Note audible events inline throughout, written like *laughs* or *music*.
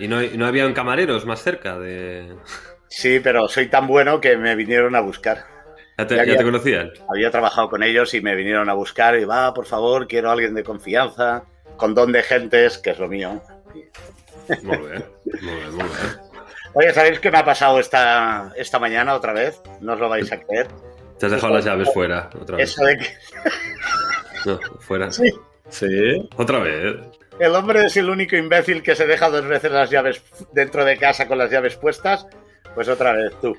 ¿Y no, no había camareros más cerca de...? Sí, pero soy tan bueno que me vinieron a buscar. ¿Ya te, ya te conocían? Había trabajado con ellos y me vinieron a buscar y va, por favor, quiero a alguien de confianza, con don de gentes, que es lo mío. Muy bien, muy bien, muy bien. Oye, ¿sabéis qué me ha pasado esta, esta mañana otra vez? No os lo vais a creer. Te has dejado las llaves fuera otra vez. Eso de que No, fuera. sí, Sí. Otra vez. El hombre es el único imbécil que se deja dos veces las llaves dentro de casa con las llaves puestas, pues otra vez tú.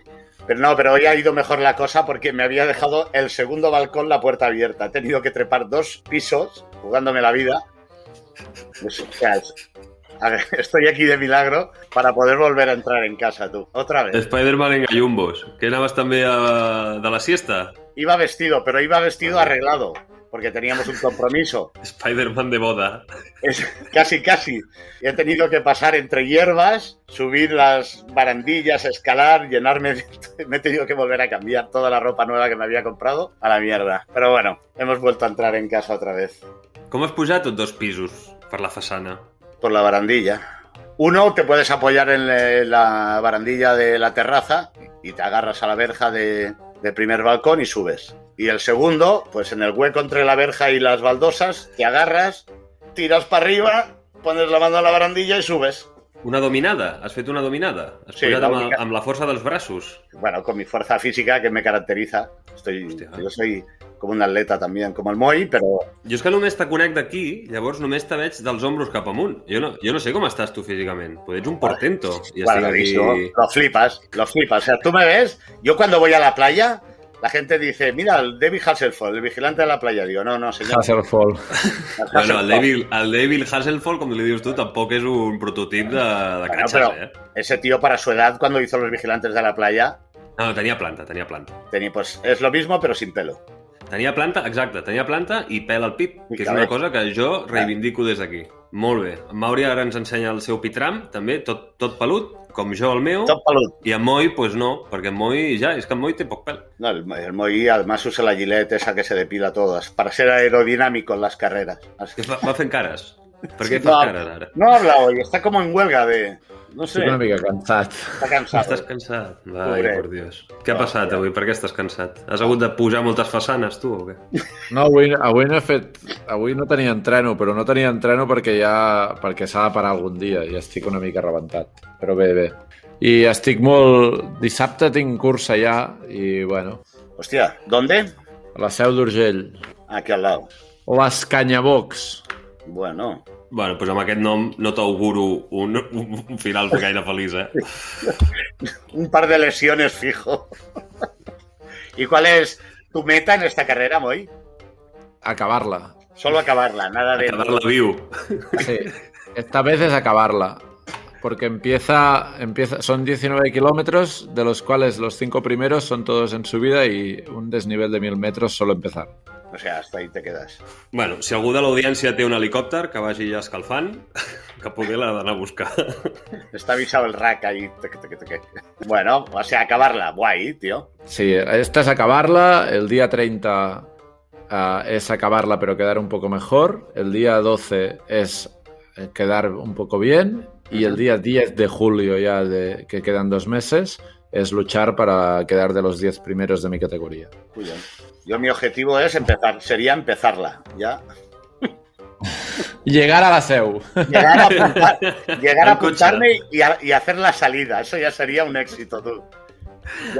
Pero no, pero hoy ha ido mejor la cosa porque me había dejado el segundo balcón la puerta abierta. He tenido que trepar dos pisos jugándome la vida. Pues, o sea, es- a ver, *laughs* estoy aquí de milagro para poder volver a entrar en casa, tú. Otra vez. Spider-Man en gallumbos. Que anaves també a... de la siesta? Iba vestido, pero iba vestido arreglado porque teníamos un compromiso. *laughs* Spider-Man de boda. Es casi, casi. Y he tenido que pasar entre hierbas, subir las barandillas, escalar, llenarme. de- *laughs* Me he tenido que volver a cambiar toda la ropa nueva que me había comprado a la mierda. Pero bueno, hemos vuelto a entrar en casa otra vez. Com has pujat tots dos pisos per la façana? Por la barandilla. Uno, te puedes apoyar en le- la barandilla de la terraza y te agarras a la verja de, del primer balcón y subes. Y el segundo, pues en el hueco entre la verja y las baldosas, te agarras, tiras para arriba, pones la mano a la barandilla y subes. Una dominada? Has fet una dominada? Has Sí, pujat la amb, amb la força dels braços? bueno, con mi fuerza física que me caracteriza. Estoy, yo soy como un atleta también, como el Moy, pero Jo és que només te conec d'aquí, llavors només te veig dels ombros cap amunt. Jo no, jo no sé com estàs tu físicament. Pues ets un portento. I bueno, estic eso, aquí... lo flipas, lo flipas. O sea, tú me ves, yo cuando voy a la playa, la gente dice, mira, el David Hasselhoff, el vigilante de la playa. Digo, no, no, señor. Hasselfall. el Bueno, el Hasselhoff. David, el David Hasselhoff, com li dius tu, tampoc és un prototip de, de Bueno, catxes, pero eh? ese tío para su edad, cuando hizo los vigilantes de la playa, No, no, tenia planta, tenia planta. tenía, pues es lo mismo, pero sin pelo. Tenia planta, exacte, tenia planta i pèl al pit, I que és una cosa que jo reivindico des d'aquí. Molt bé. En Mauri ara ens ensenya el seu pitram, també, tot, tot pelut, com jo el meu, Top pelut. i en Moi, pues no, perquè en Moi ja, és que en Moi té poc pèl. No, el, el Moy además usa la gilet esa que se depila todas, para ser aerodinámico en las carreras. Así. Que fa, va fent cares. Per què Sí, fas no. cares ara? No habla hoy, está como en huelga de... No sé, Estic una mica cansat. está cansado. Estàs cansat? Vai, Pobret. por Dios. Què ha passat avui? Per què estàs cansat? Has hagut de pujar moltes façanes, tu, o què? No, avui, avui no he fet... Avui no tenia entreno, però no tenia entreno perquè ja... perquè s'ha de parar algun dia i estic una mica rebentat. Però bé, bé. I estic molt... Dissabte tinc cursa ja i, bueno, Hostia, ¿dónde? a la Seu d'Urgell. Aquí al lado. Les Canyabocs. Bueno, Bueno, doncs amb aquest nom no t'auguro un, un, un final gaire feliç, eh? *laughs* un par de lesiones fijo. ¿Y cuál es tu meta en esta carrera, Moy? Acabar-la. Solo acabarla, nada de... Acabar-la viu. Sí. Esta vez es acabarla. Porque empieza, empieza, son 19 kilómetros, de los cuales los cinco primeros son todos en subida y un desnivel de 1000 metros solo empezar. O sea, hasta ahí te quedas. Bueno, si algú de l'audiència té un helicòpter que vagi ja escalfant, *laughs* que poder l'ha d'anar a buscar. *laughs* Está avisado el rack ahí. Bueno, o sea, acabarla. Guay, tío. Sí, esta es acabarla. El día 30 ah, es acabarla pero quedar un poco mejor. El día 12 es quedar un poco bien. Y el día 10 de julio, ya de, que quedan dos meses, es luchar para quedar de los 10 primeros de mi categoría. Cuidado. Yo mi objetivo es empezar, sería empezarla, ya. *laughs* Llegar a la SEU. Llegar a, *laughs* apuntar- llegar a apuntarme y, a- y hacer la salida, eso ya sería un éxito, tú.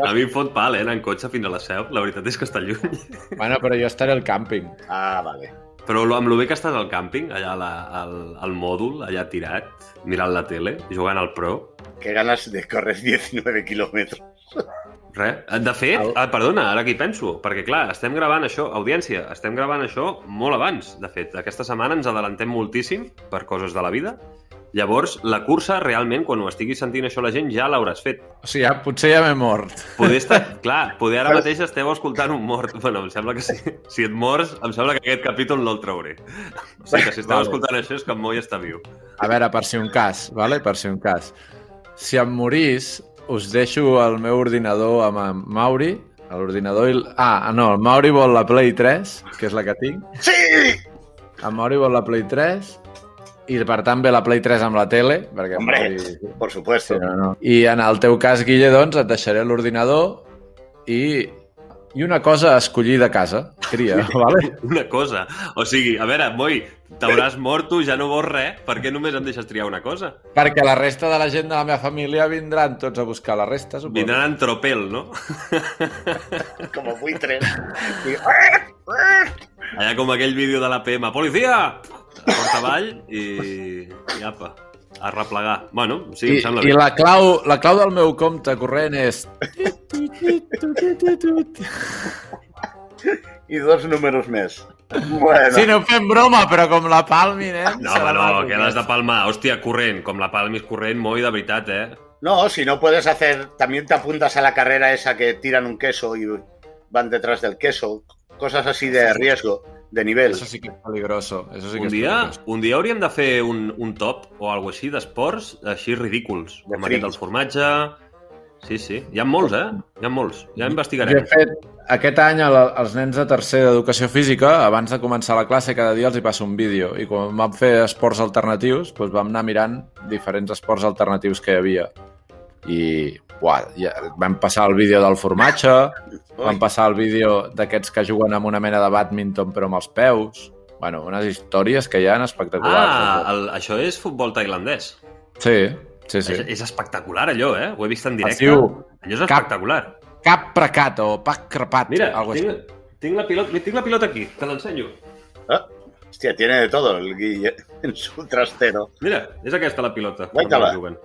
A mi em fot pal, eh, anar en cotxe fins a la seu. La veritat és que està lluny. Bueno, pero yo estaré al camping. Ah, vale. Però lo- amb lo bé que estàs al càmping, allà la, al, al mòdul, allà tirat, mirant la tele, jugant al Pro, Qué ganas de correr 19 kilómetros. Res. De fet, Au. ah, perdona, ara que hi penso, perquè clar, estem gravant això, audiència, estem gravant això molt abans. De fet, aquesta setmana ens adelantem moltíssim per coses de la vida. Llavors, la cursa, realment, quan ho estigui sentint això la gent, ja l'hauràs fet. O sigui, ja, potser ja m'he mort. Poder estar... *laughs* clar, poder ara mateix esteu escoltant un mort. Bueno, em sembla que sí. Si et mors, em sembla que aquest capítol no el trauré. O sigui que si esteu Vale. escoltant això és que en Moi està viu. A veure, per si un cas, vale? per si un cas. Si em morís, us deixo el meu ordinador amb en Mauri, l'ordinador i... el- Ah, no, el Mauri vol la Play 3, que és la que tinc. ¡Sí! En Mauri vol la Play 3 i per tant ve la Play 3 amb la tele, perquè... Hombre, mori- por supuesto. Sí, no, no. I en el teu cas, Guille, doncs, et deixaré l'ordinador i, i una cosa a escollir de casa, tria, vale? *laughs* Una cosa. O sigui, a veure, Moi, t'hauràs mort tu, ja no vols res, per què només em deixes triar una cosa? Perquè la resta de la gent de la meva família vindran tots a buscar la resta, suposo. Vindran en tropel, no? *laughs* Como buitres. Y- Allà com aquell vídeo de la PM, policia! A porta avall i... i apa, a replegar. Bueno, sí, I, em sembla I bé. la clau, la clau del meu compte corrent és... y dos números mes. Bueno, Sí, no fem broma, però com la palmi, nen... No, serà home, no, que l'has de palmar. Hòstia, corrent, com la palmis corrent, Moi, de veritat, eh? no, si no puedes hacer, también te apuntas a la carrera esa que tiran un queso y van detrás del queso. Cosas así de riesgo, de nivel. Eso sí que és peligroso. Eso sí que Un és dia, peligroso. un dia hauríem de fer un, un top o alguna així d'esports així ridículs. De Com aquest del formatge... Sí, sí. Hi ha molts, eh? Hi ha molts. Ja investigarem. fet aquest any el- els nens de tercer d'educació física, abans de començar la classe, cada dia els hi passo un vídeo. I quan vam fer esports alternatius, doncs vam anar mirant diferents esports alternatius que hi havia. I uah, ja, vam passar el vídeo del formatge, vam passar el vídeo d'aquests que juguen amb una mena de badminton però amb els peus. Bueno, unes històries que hi ha espectaculars. Ah, el, això és futbol tailandès. Sí, sí, Sí. És, és espectacular, allò, eh? Ho he vist en directe. diu Allò és Cap- espectacular. cap precat o pac crepat. Mira, algo així. tinc, tinc, la pilota, tinc la pilota aquí, te l'ensenyo. Ah, hostia, tiene de todo el Guille en su trastero. Mira, és aquesta la pilota. Guaita-la. juguen.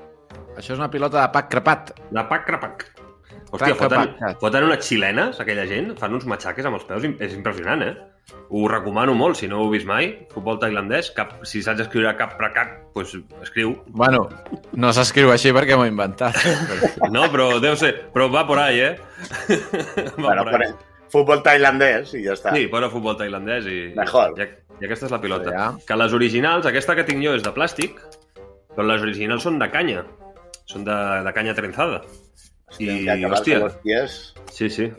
Això és una pilota de pac crepat. De pac crapac. Hòstia, Pac, foten, pac. foten unes xilenes, aquella gent, fan uns matxaques amb els peus, és impressionant, eh? Ho recomano molt, si no ho heu vist mai, futbol tailandès, cap, si saps escriure cap pracac, doncs escriu. Bueno, no s'escriu així perquè m'ho he inventat. *laughs* No, però deu ser, però va por ahí, eh? *laughs* Va Bueno, por ahí. pone fútbol tailandés y ya está. Sí, posa futbol tailandès i... Mejor. I, I aquesta és la pilota. Ja. Que les originals, aquesta que tinc jo és de plàstic, però les originals són de canya. Són de, de canya trenzada. I, hòstia, los pies. sí, sí.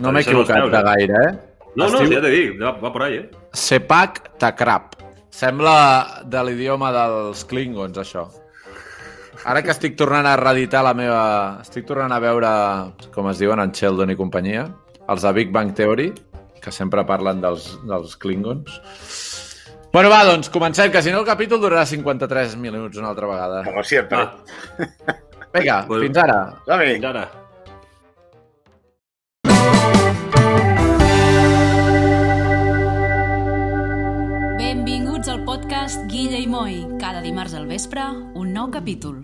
No m'he equivocat de eh? gaire, eh? No, no, ja t'he dit, va, va por ahí, eh? Sepak Takrap. Sembla de l'idioma dels Klingons, això. Ara que estic tornant a reeditar la meva... Estic tornant a veure, com es diuen, en Sheldon i companyia, els de Big Bang Theory, que sempre parlen dels, dels Klingons. Bueno, va, doncs, comencem, que si no el capítol durarà 53 minuts una altra vegada. Como siempre. Va, Vinga, Bueno. fins ara. Dame. fins ara. Benvinguts al podcast Guilla i Moi. Cada dimarts al vespre, un nou capítol.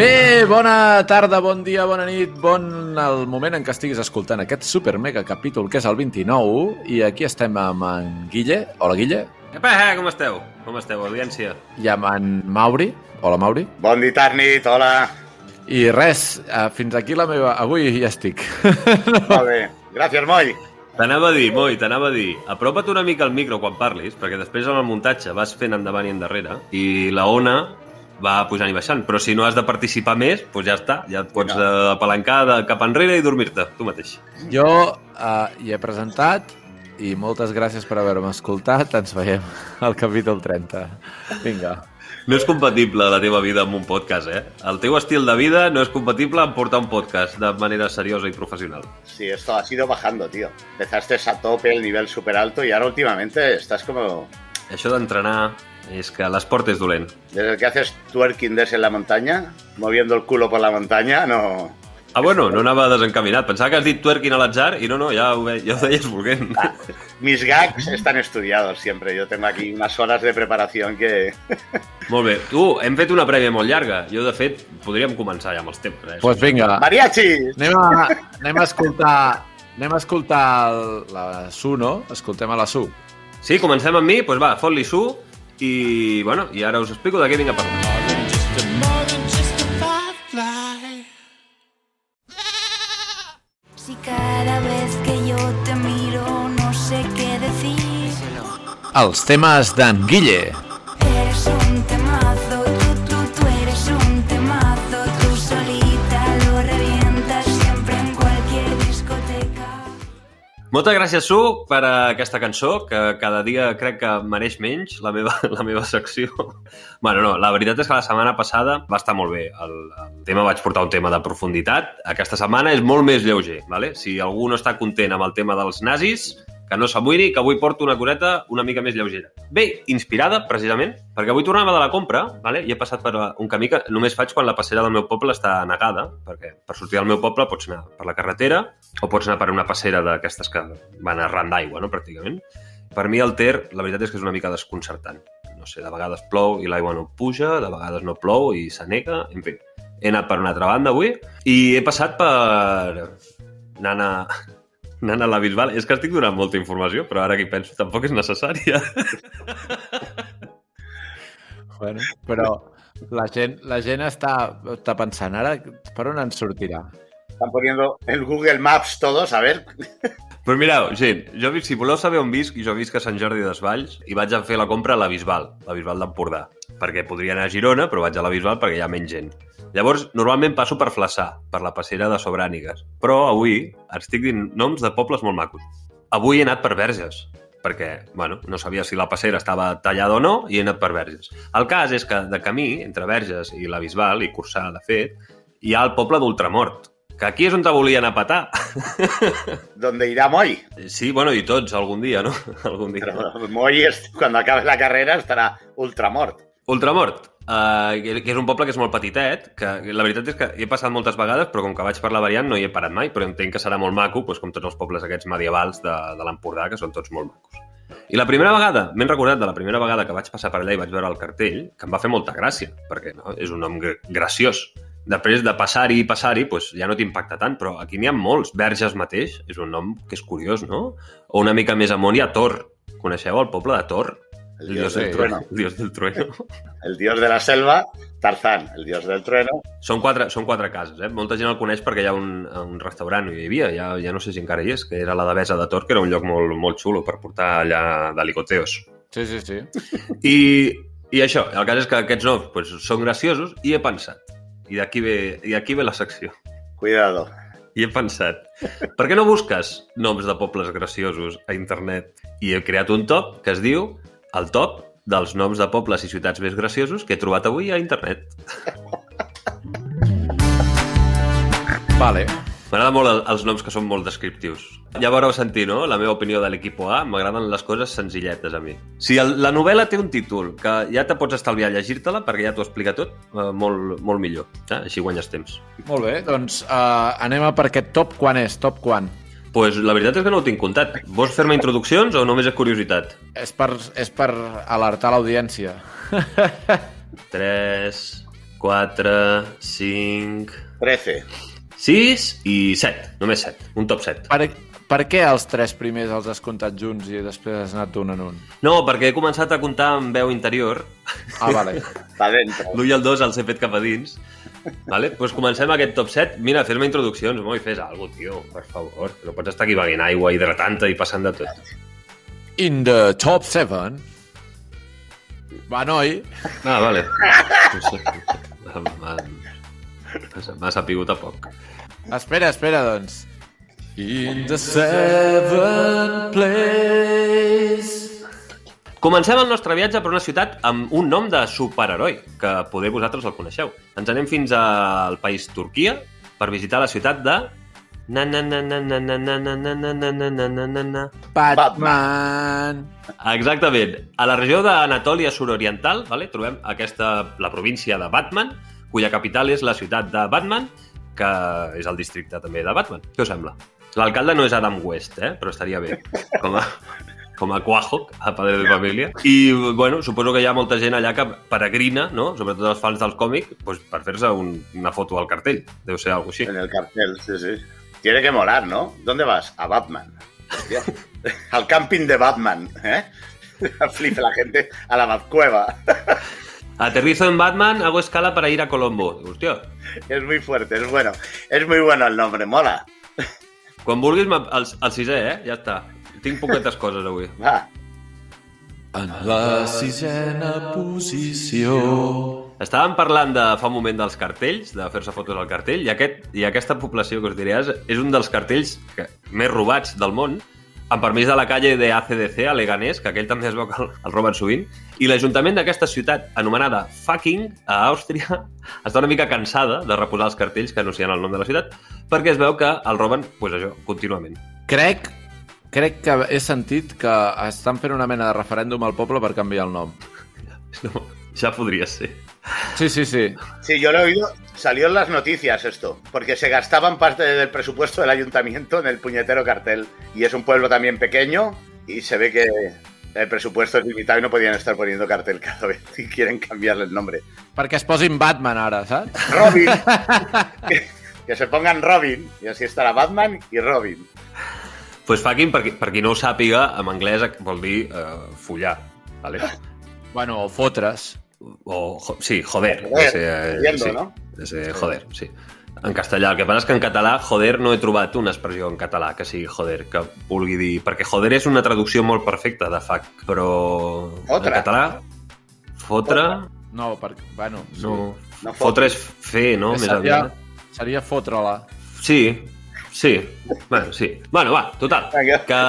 Bé, bona tarda, bon dia, bona nit, bon el moment en què estiguis escoltant aquest super mega capítol que és el 29 i aquí estem amb en Guille, hola Guille, Epa, eh, com esteu? Com esteu, audiència? i amb en Mauri, hola Mauri, Bon dit, Arnit, hola. i res, eh, fins aquí la meva... Avui ja estic. *laughs* Molt bé. Gràcies, Moll. T'anava a dir, Moi, t'anava a dir, apropa't una mica al micro quan parlis, perquè després amb el muntatge vas fent endavant i endarrere, i la ona va pujant i baixant. Però si no has de participar més, doncs ja està, ja et pots No. no. apalancar de cap enrere i dormir-te, tu mateix. Jo eh, hi he presentat i moltes gràcies per haver-me escoltat. Ens veiem al capítol 30. Vinga. No és compatible la teva vida amb un podcast, eh? El teu estil de vida no és compatible amb portar un podcast de manera seriosa i professional. Sí, esto ha ido bajando, tío. Empezaste a tope, el nivel súper alto y ahora últimamente estás como... Això d'entrenar és que l'esport és dolent. Desde que haces twerking des en la montaña, moviendo el culo por la montaña, no... Ah, bueno, no anava desencaminat. Pensava que has dit twerking a l'atzar i no, no, ja ho, ve, ja ho deies volent. Mis gags están estudiados siempre. Yo tengo aquí unas horas de preparación que... *laughs* Molt bé. Tu, hem fet una prèvia molt llarga. Jo, de fet, podríem començar ja amb els temps. Eh? Doncs pues vinga, ¡Mariachi! anem a, anem a escoltar... Anem a escoltar el, la Su, no? Escoltem a la Su. Sí, comencem amb mi? Doncs pues va, fot-li su i, bueno, i ara us explico de què vinc a parlar. Si cada que te miro no sé què Els temes d'en Guille Moltes gràcies, Su, per aquesta cançó, que cada dia crec que mereix menys la meva, *laughs* la meva secció. bueno, no, la veritat és que la setmana passada va estar molt bé. El, el tema vaig portar un tema de profunditat. Aquesta setmana és molt més lleuger. Vale? Si algú no està content amb el tema dels nazis, que no s'amoïni, que avui porto una coseta una mica més lleugera. Bé, inspirada, precisament, perquè avui tornava de la compra vale? i he passat per un camí que només faig quan la passera del meu poble està negada, perquè per sortir del meu poble pots anar per la carretera o pots anar per una passera d'aquestes que van arran d'aigua, no?, pràcticament. Per mi el Ter, la veritat és que és una mica desconcertant. No sé, de vegades plou i l'aigua no puja, de vegades no plou i s'anega, en fi. He anat per una altra banda avui i he passat per... Anant a, anant a la Bisbal. És que estic donant molta informació, però ara que hi penso tampoc és necessària. Bueno, però la gent, la gent està, està pensant ara per on ens sortirà. Están poniendo el Google Maps todos, a ver. Però mireu, gent, jo, si voleu saber on visc, jo visc a Sant Jordi Desvalls i vaig a fer la compra a la Bisbal, la Bisbal d'Empordà, perquè podria anar a Girona, però vaig a la Bisbal perquè hi ha menys gent. Llavors, normalment passo per Flaçà, per la passera de Sobrànigues, però avui estic dient noms de pobles molt macos. Avui he anat per Verges, perquè, bueno, no sabia si la passera estava tallada o no, i he anat per Verges. El cas és que de camí, entre Verges i la Bisbal, i Cursà, de fet, hi ha el poble d'Ultramort, que aquí és on te volien a petar. *laughs* Donde irá Moy. Sí, bueno, i tots algun dia, no? *laughs* algun dia. Pero Moy, es- cuando acabe la carrera, estarà ultramort. Ultramort, uh, que és un poble que és molt petitet, que la veritat és que hi he passat moltes vegades, però com que vaig per la variant no hi he parat mai, però entenc que serà molt maco, doncs, com tots els pobles aquests medievals de, de l'Empordà, que són tots molt macos. I la primera vegada, m'he recordat de la primera vegada que vaig passar per allà i vaig veure el cartell, que em va fer molta gràcia, perquè no, és un nom gr- graciós. Després de passar-hi i passar-hi, doncs ja no t'impacta tant, però aquí n'hi ha molts. Verges mateix és un nom que és curiós, no? O una mica més amunt hi ha Tor. Coneixeu el poble de Tor? El dios del sí. trueno. *laughs* El dios del trueno. El dios de la selva, Tarzán. El dios del trueno. Són quatre, són quatre cases, eh? Molta gent el coneix perquè hi ha un, un restaurant, hi havia, ja, ja no sé si encara hi és, que era la Devesa de Tor, que era un lloc molt, molt xulo per portar allà de licoteos. Sí, sí, sí. I, I això, el cas és que aquests noms pues, són graciosos i he pensat, i d'aquí ve, i d'aquí ve la secció, Cuidado. i he pensat, per què no busques noms de pobles graciosos a internet? I he creat un top que es diu el top dels noms de pobles i ciutats més graciosos que he trobat avui a internet. Vale. M'agraden molt el- els noms que són molt descriptius. Ja veureu sentir, no?, la meva opinió de l'equip A. M'agraden les coses senzilletes a mi. Si el, la novel·la té un títol que ja te pots estalviar llegir-te-la perquè ja t'ho explica tot, eh, molt, molt millor. Eh? Així guanyes temps. Molt bé, doncs uh, anem a per aquest top. Quan és? Top quan? Pues la veritat és que no ho tinc comptat. Vols fer-me introduccions o només és curiositat? És per, és per alertar l'audiència. 3, 4, 5, 13. 6 i 7. Només 7. Un top 7. Per, per què els tres primers els has comptat junts i després has anat d'un en un? No, perquè he començat a comptar amb veu interior Ah, vale. *laughs* Pa dentro. L'1 i el 2 els he fet cap a dins. Vale? Pues comencem aquest top 7. Mira, fes-me introduccions, Moi, fes alguna tio, per favor. No pots estar aquí beguent aigua, hidratant-te i passant de tot. In the top 7... Va, noi. Ah, vale. M'ha- sapigut a poc. Espera, espera, doncs. In the seven place... Comencem el nostre viatge per una ciutat amb un nom de superheroi, que poder vosaltres el coneixeu. Ens anem fins al país Turquia per visitar la ciutat de... Na, na, na, na, na, na, na, na, na, na, na, na, na, na, na. Batman. Exactament. A la regió d'Anatòlia suroriental vale, trobem aquesta, la província de Batman, cuya capital és la ciutat de Batman, que és el districte també de Batman. Què us sembla? L'alcalde no és Adam West, eh? però estaria bé. Com a, com a Quahoc, a Padre de Família. I, bueno, suposo que hi ha molta gent allà que peregrina, no? sobretot els fans del còmic, pues, per fer-se un, una foto al cartell. Deu ser alguna així. En el cartel, sí, sí. Tiene que molar, ¿no? ¿Dónde vas? A Batman. Hostia. *laughs* Al camping de Batman, ¿eh? *laughs* Flipa la gente a la Batcueva. Aterrizo en Batman, hago escala para ir a Colombo. Dic, Hòstia, Es muy fuerte, es bueno. Es muy bueno el nombre, mola. Quan vulguis, el, el sisè, eh? Ja està. Tinc poquetes *laughs* coses avui. Va. En la sisena posició... Estàvem parlant de fa un moment dels cartells, de fer-se fotos al cartell, i, aquest, i aquesta població que us diré és, és un dels cartells que, més robats del món, amb permís de la calle de ACDC a Leganés, que aquell també es veu que el, el roben sovint, i l'Ajuntament d'aquesta ciutat, anomenada Fucking, a Àustria, *laughs* està una mica cansada de reposar els cartells que anuncien el nom de la ciutat, perquè es veu que el roben, pues això, contínuament. Crec, crec que he sentit que estan fent una mena de referèndum al poble per canviar el nom. *laughs* No, ja podria ser. Sí, sí, sí. Sí, yo lo he oído. Salió en las noticias esto, porque se gastaban parte del presupuesto del ayuntamiento en el puñetero cartel. Y es un pueblo también pequeño y se ve que el presupuesto es limitado y no podían estar poniendo cartel cada vez y quieren cambiarle el nombre. Perquè es posin Batman ara, saps? Robin. *laughs* que, que se pongan Robin y así estará Batman y Robin. Pues fucking, per, per qui no ho sàpiga, en anglès vol dir uh, follar. Vale? Bueno, o fotres. O, jo- sí, joder. Joder, entiendo, sí, ¿no? De ser joder, sí. En castellà. El que passa és que en català, joder, no he trobat una expressió en català que sigui joder, que vulgui dir... Perquè joder és una traducció molt perfecta de fuck, però... Fotre. En català, fotre... No, perquè, bueno, sí. No. No Fotre és fer, no? Més seria, aviat. seria fotre-la. Sí, sí. Bueno, sí. Bueno, va, total. Que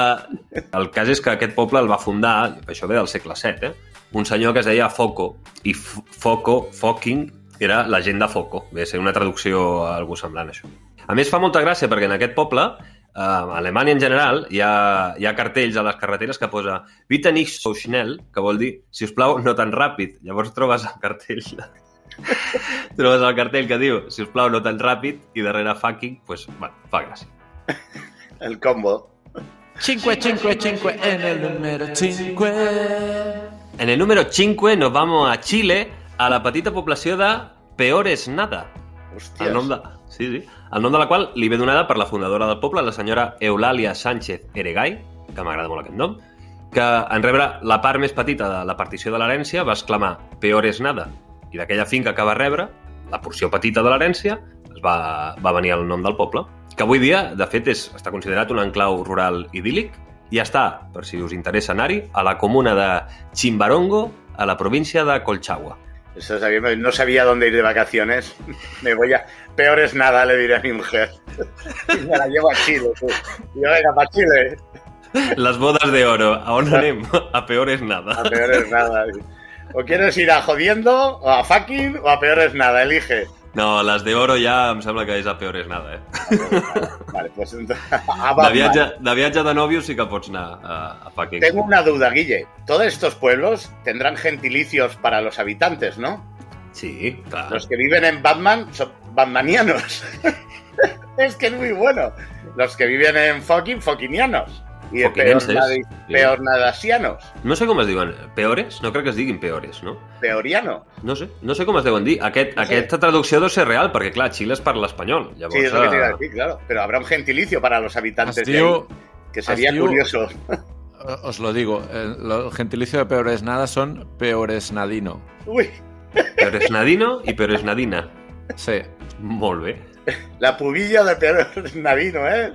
el cas és que aquest poble el va fundar, això ve del segle VII, eh? Un senyor que es deia Foco, i Foco, Foking, era la gent de Foco. Ve a ser una traducció a algú semblant, això. A més, fa molta gràcia perquè en aquest poble, eh, a Alemanya en general, hi ha, hi ha cartells a les carreteres que posa Bitte nicht so schnell, que vol dir, si us plau, no tan ràpid. Llavors trobes el cartell *laughs* trobes el cartell que diu, si us plau, no tan ràpid, i darrere fucking, pues, bueno, fa gràcia. *laughs* El combo. 5, 5, 5 en el número 5. En el número 5 nos vamos a Chile, a la petita població de Peores Nada. Hòsties. El nom, de, sí, sí, el nom de la qual li ve donada per la fundadora del poble, la senyora Eulàlia Sánchez Eregay, que m'agrada molt aquest nom, que en rebre la part més petita de la partició de l'herència va exclamar Peores Nada. I d'aquella finca que va rebre, la porció petita de l'herència, es va, va venir el nom del poble, que avui dia, de fet, és, està considerat un enclau rural idíl·lic i està, per si us interessa anar-hi, a la comuna de Chimbarongo, a la província de Colchagua. Eso sabía- no sabía dónde ir de vacaciones. *laughs* Me voy a. Peor es nada, le diré a mi mujer. *laughs* Y me la llevo a Chile. tú. Yo, venga, para Chile. Les bodes de oro, a on anem? A peores A nada. peor es nada. O quieres ir a jodiendo, o a fucking, o a peor es nada. Elige. No, les de oro ja em sembla que és a peores nada, eh? Vale, pues entonces. *laughs* a De viatge, de viatge de nòvio sí que pots anar a, a fucking... Tengo una duda, Guille. Todos estos pueblos tendrán gentilicios para los habitantes, ¿no? Sí, clar. Los que viven en Batman son batmanianos. *laughs* es que es muy bueno. Los que viven en fucking, fuckinianos. Y en peor, nadasianos. No sé com es diuen. Peores? No crec que es diguin peores, no? Peoriano. No sé, no sé com es deuen dir. Aquest, No sé. Aquesta traducció deu ser real, perquè, clar, Xile es parla espanyol. Llavors, Sí, es lo que iba a eh, decir, claro. Pero habrá un gentilicio para los habitantes Es de ahí, que sería diu- curioso. os lo digo, el, el gentilicio de peores nada son peoresnadino. Uy, Peoresnadino i peoresnadina. Sí. Molt bé. la pubilla de peor nadino, ¿eh?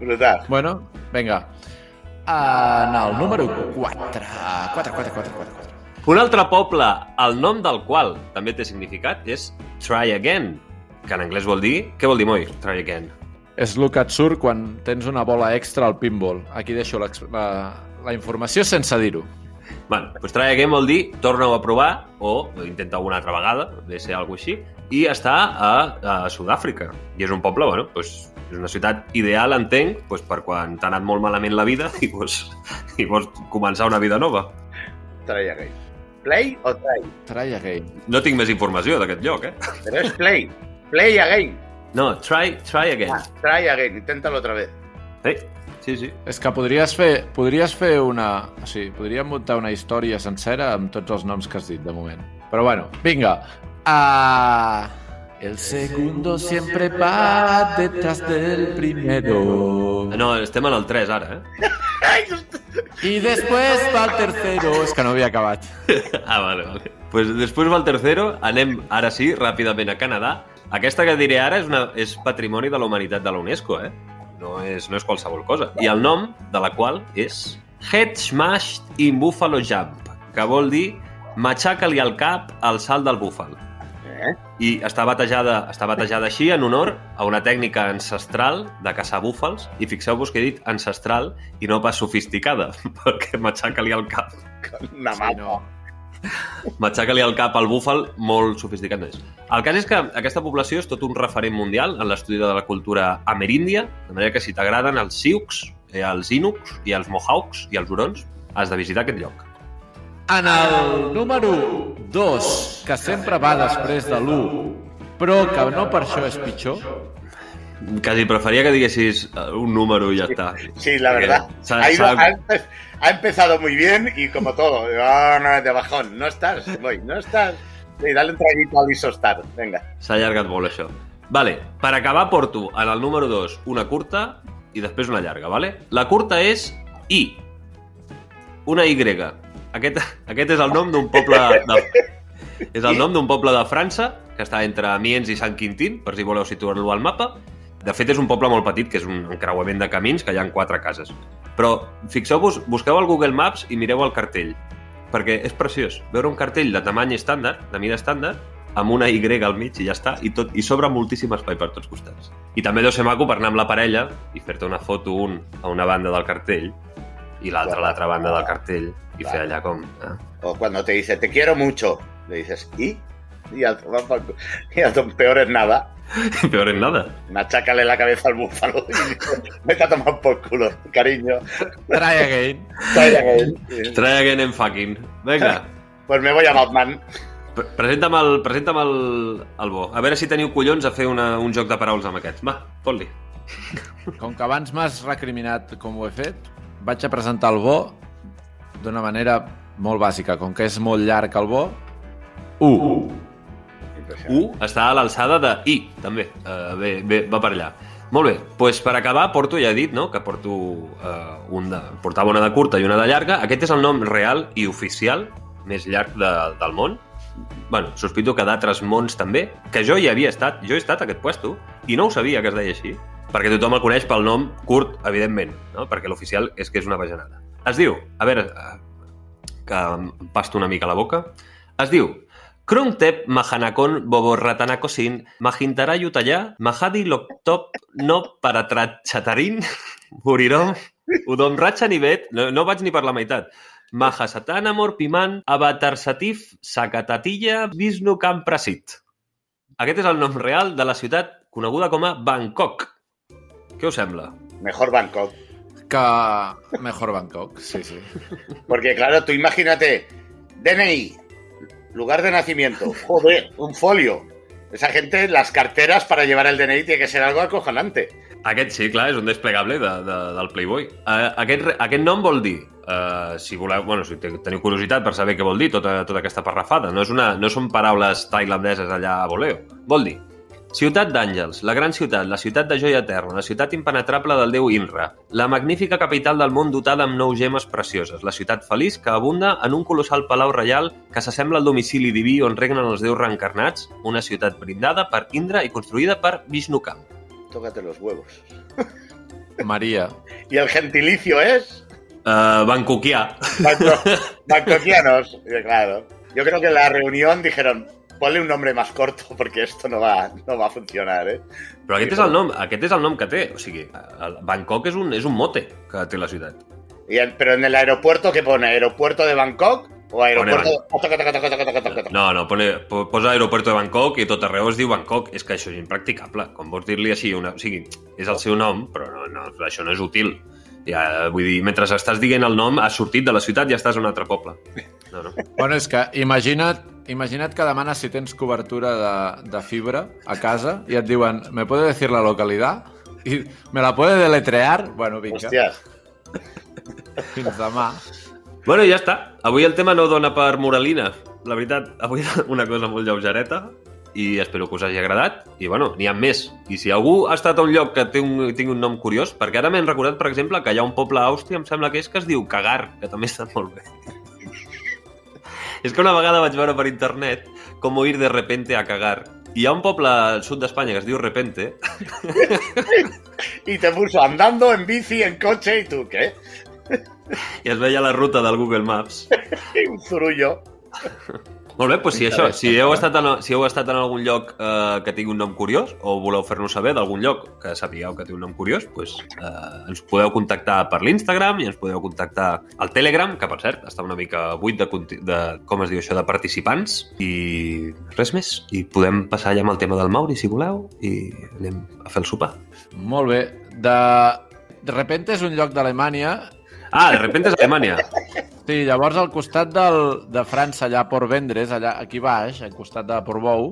Brutal. Bueno, venga. En el número 4. 4, 4, 4, 4, 4. Un altre poble, el nom del qual també té significat, és Try Again, que en anglès vol dir... Què vol dir, Moi? Try Again. És el que et surt quan tens una bola extra al pinball. Aquí deixo la, la informació sense dir-ho. Bueno, doncs Try Again vol dir torna-ho a provar o intenta una altra vegada, de ser alguna així, i està a, a Sud-àfrica. I és un poble, bueno, doncs, és una ciutat ideal, entenc, doncs, per quan t'ha anat molt malament la vida i vols, *laughs* i vols començar una vida nova. Try again. ¿Play o try? Try again. No tinc més informació d'aquest lloc, eh? Pero es play. Play again. No, try, try again. Ah, try again. Inténtalo otra vez. Eh? Sí, sí. És que podries fer, podries fer una... O sigui, podríem muntar una història sencera amb tots els noms que has dit de moment. Però bueno, vinga. Ah, el segundo siempre va detrás del primero. No, estem en el 3 ara, eh? Y después va el tercero. És que no havia acabat. *laughs* ah, vale, vale. Pues després va el tercero, anem ara sí, ràpidament a Canadà. Aquesta que diré ara és, una, és patrimoni de la humanitat de la UNESCO, eh? No és, no és qualsevol cosa. I el nom de la qual és Head Smashed in Buffalo Jump, que vol dir matxaca-li al cap al salt del búfal. Eh? I està batejada, està batejada així en honor a una tècnica ancestral de caçar búfals, i fixeu-vos que he dit ancestral i no pas sofisticada, *laughs* perquè matxaca-li al cap Una Sí, mapa. no. matxaca-li el cap al búfal molt sofisticat no és. El cas és que aquesta població és tot un referent mundial en l'estudi de la cultura ameríndia, de manera que si t'agraden els Sioux, eh, els Inuks i els Mohawks i els Hurons, has de visitar aquest lloc. En el número 2, que sempre va després de l'1, però que no per això és pitjor, Quasi preferia que diguessis eh, un número i ja està. Sí, la verdad. Ha, ido- ha empe- ha empezado muy bien y como todo. No, no, de bajón. No estás, voy, no estás. Sí, dale un traguito al isostar. Venga. S'ha allargat molt, això. Vale, per acabar porto en el número 2 una curta i després una llarga, vale? La curta és I. Una Y. Aquest, aquest és el nom d'un poble de... És el nom d'un poble de França que està entre Amiens i Sant Quintín, per si voleu situar-lo al mapa. De fet, és un poble molt petit, que és un encreuament de camins, que hi ha quatre cases. Però fixeu-vos, busqueu al Google Maps i mireu el cartell, perquè és preciós. Veure un cartell de tamany estàndard, de mida estàndard, amb una Y al mig i ja està, i, tot, i sobra moltíssim espai per tots costats. I també deu ser maco per anar amb la parella i fer-te una foto un a una banda del cartell i l'altra a l'altra banda del cartell i fer allà com... Eh? O cuando te dice, te quiero mucho, le dices, ¿y? Y a tomar por cu- y a tom- peor es nada. *laughs* Peor en nada. Machácale la cabeza al búfalo y vete a tomar por culo, cariño. try again. Vaya que- Try again and fucking. Vinga, *laughs* Pues me voy a Batman. pre- presenta'm el, presenta'm el, el bo. A veure si teniu collons a fer una, un joc de paraules amb aquests. Va, fot-li. Com que abans m'has recriminat com ho he fet, vaig a presentar el bo d'una manera molt bàsica. Com que és molt llarg el bo, 1. U està a l'alçada de I, també. Uh, bé, bé, va per allà. Molt bé, doncs per acabar, porto, ja he dit, no?, que porto uh, un de... portava una de curta i una de llarga. Aquest és el nom real i oficial més llarg de, del món. bueno, sospito que d'altres mons també, que jo hi havia estat, jo he estat a aquest puesto, i no ho sabia que es deia així, perquè tothom el coneix pel nom curt, evidentment, no? perquè l'oficial és que és una bajanada. Es diu, a veure, eh, que em pasto una mica la boca, es diu Krungtep Mahanakon Boborratanakosin Mahintara Yutaya Mahadi Loktop No Paratratchatarin Murirom Udom Ratchanibet no, no vaig ni per la meitat Mahasatan Amor Piman Avatarsatif Sakatatilla Vishnu Kamprasit Aquest és el nom real de la ciutat coneguda com a Bangkok. Què us sembla? Mejor Bangkok. Que mejor Bangkok, sí, sí. Porque claro, tú imagínate, DNI, lugar de nacimiento, joder, un folio. Esa gente, las carteras para llevar el DNI tiene que ser algo acojonante. Aquest sí, clar, és un desplegable de, de, del Playboy. Uh, aquest, aquest nom vol dir, uh, si voleu, bueno, si te- teniu curiositat per saber què vol dir tota, tota aquesta parrafada, no, és una, no són paraules tailandeses allà a voleo. Vol dir, ciutat d'àngels, la gran ciutat, la ciutat de joia eterna, la ciutat impenetrable del déu Inra, la magnífica capital del món dotada amb nou gemes precioses, la ciutat feliç que abunda en un colossal palau reial que s'assembla al domicili diví on regnen els déus reencarnats, una ciutat brindada per Indra i construïda per Vishnukam. Tócate los huevos. *laughs* Maria. Y el gentilicio es Uh, Bangkokià. Bangko- *laughs* bangkokianos. Y Claro. Yo creo que en la reunión dijeron, ponle un nombre más corto porque esto no va, no va a funcionar, ¿eh? Però aquest és el nom, aquest és el nom que té. O sigui, el Bangkok és un, és un mote que té la ciutat. Y el- pero en el aeropuerto, ¿qué pone? ¿Aeropuerto de Bangkok o aeropuerto. No, no, pone, po- posa aeropuerto de Bangkok i tot arreu es diu Bangkok. És que això és impracticable. Com vols dir-li així? Una... O sigui, és el seu nom, però no, no, això no és útil. Ja, vull dir, mentre estàs dient el nom, has sortit de la ciutat i ja estàs a un altre poble. No, no. Bueno, és que imagina't, imagina't que demanes si tens cobertura de, de fibra a casa i et diuen, ¿me puede decir la localidad? I me la puede deletrear? Bueno, vinga, Hostias. fins demà. Bueno, ja està. Avui el tema no dona per moralina. La veritat, avui *laughs* una cosa molt lleugereta i espero que us hagi agradat. I, bueno, n'hi ha més. I si algú ha estat a un lloc que té un, tingui un nom curiós, perquè ara m'hem recordat, per exemple, que hi ha un poble a Àustria, em sembla que és, que es diu Cagar, que també està molt bé. *laughs* és que una vegada vaig veure per internet com ir de repente a cagar. I hi ha un poble al sud d'Espanya que es diu Repente, *laughs* Y te puso andando en bici, en coche, y tú, ¿qué? I es veia la ruta del Google Maps. *laughs* Un zurullo. Molt bé, doncs si, això, si, heu estat en, si heu estat en algun lloc eh, que tingui un nom curiós o voleu fer-nos saber d'algun lloc que sapigueu que té un nom curiós, doncs, eh, ens podeu contactar per l'Instagram i ens podeu contactar al Telegram, que per cert està una mica buit de, de com es diu això, de participants i res més. I podem passar ja amb el tema del Mauri, si voleu, i anem a fer el sopar. Molt bé. De... De repente és un lloc d'Alemanya. Ah, de repente és Alemanya. *laughs* Sí, llavors al costat del, de França, allà a Port Vendres, allà aquí baix, al costat de Portbou,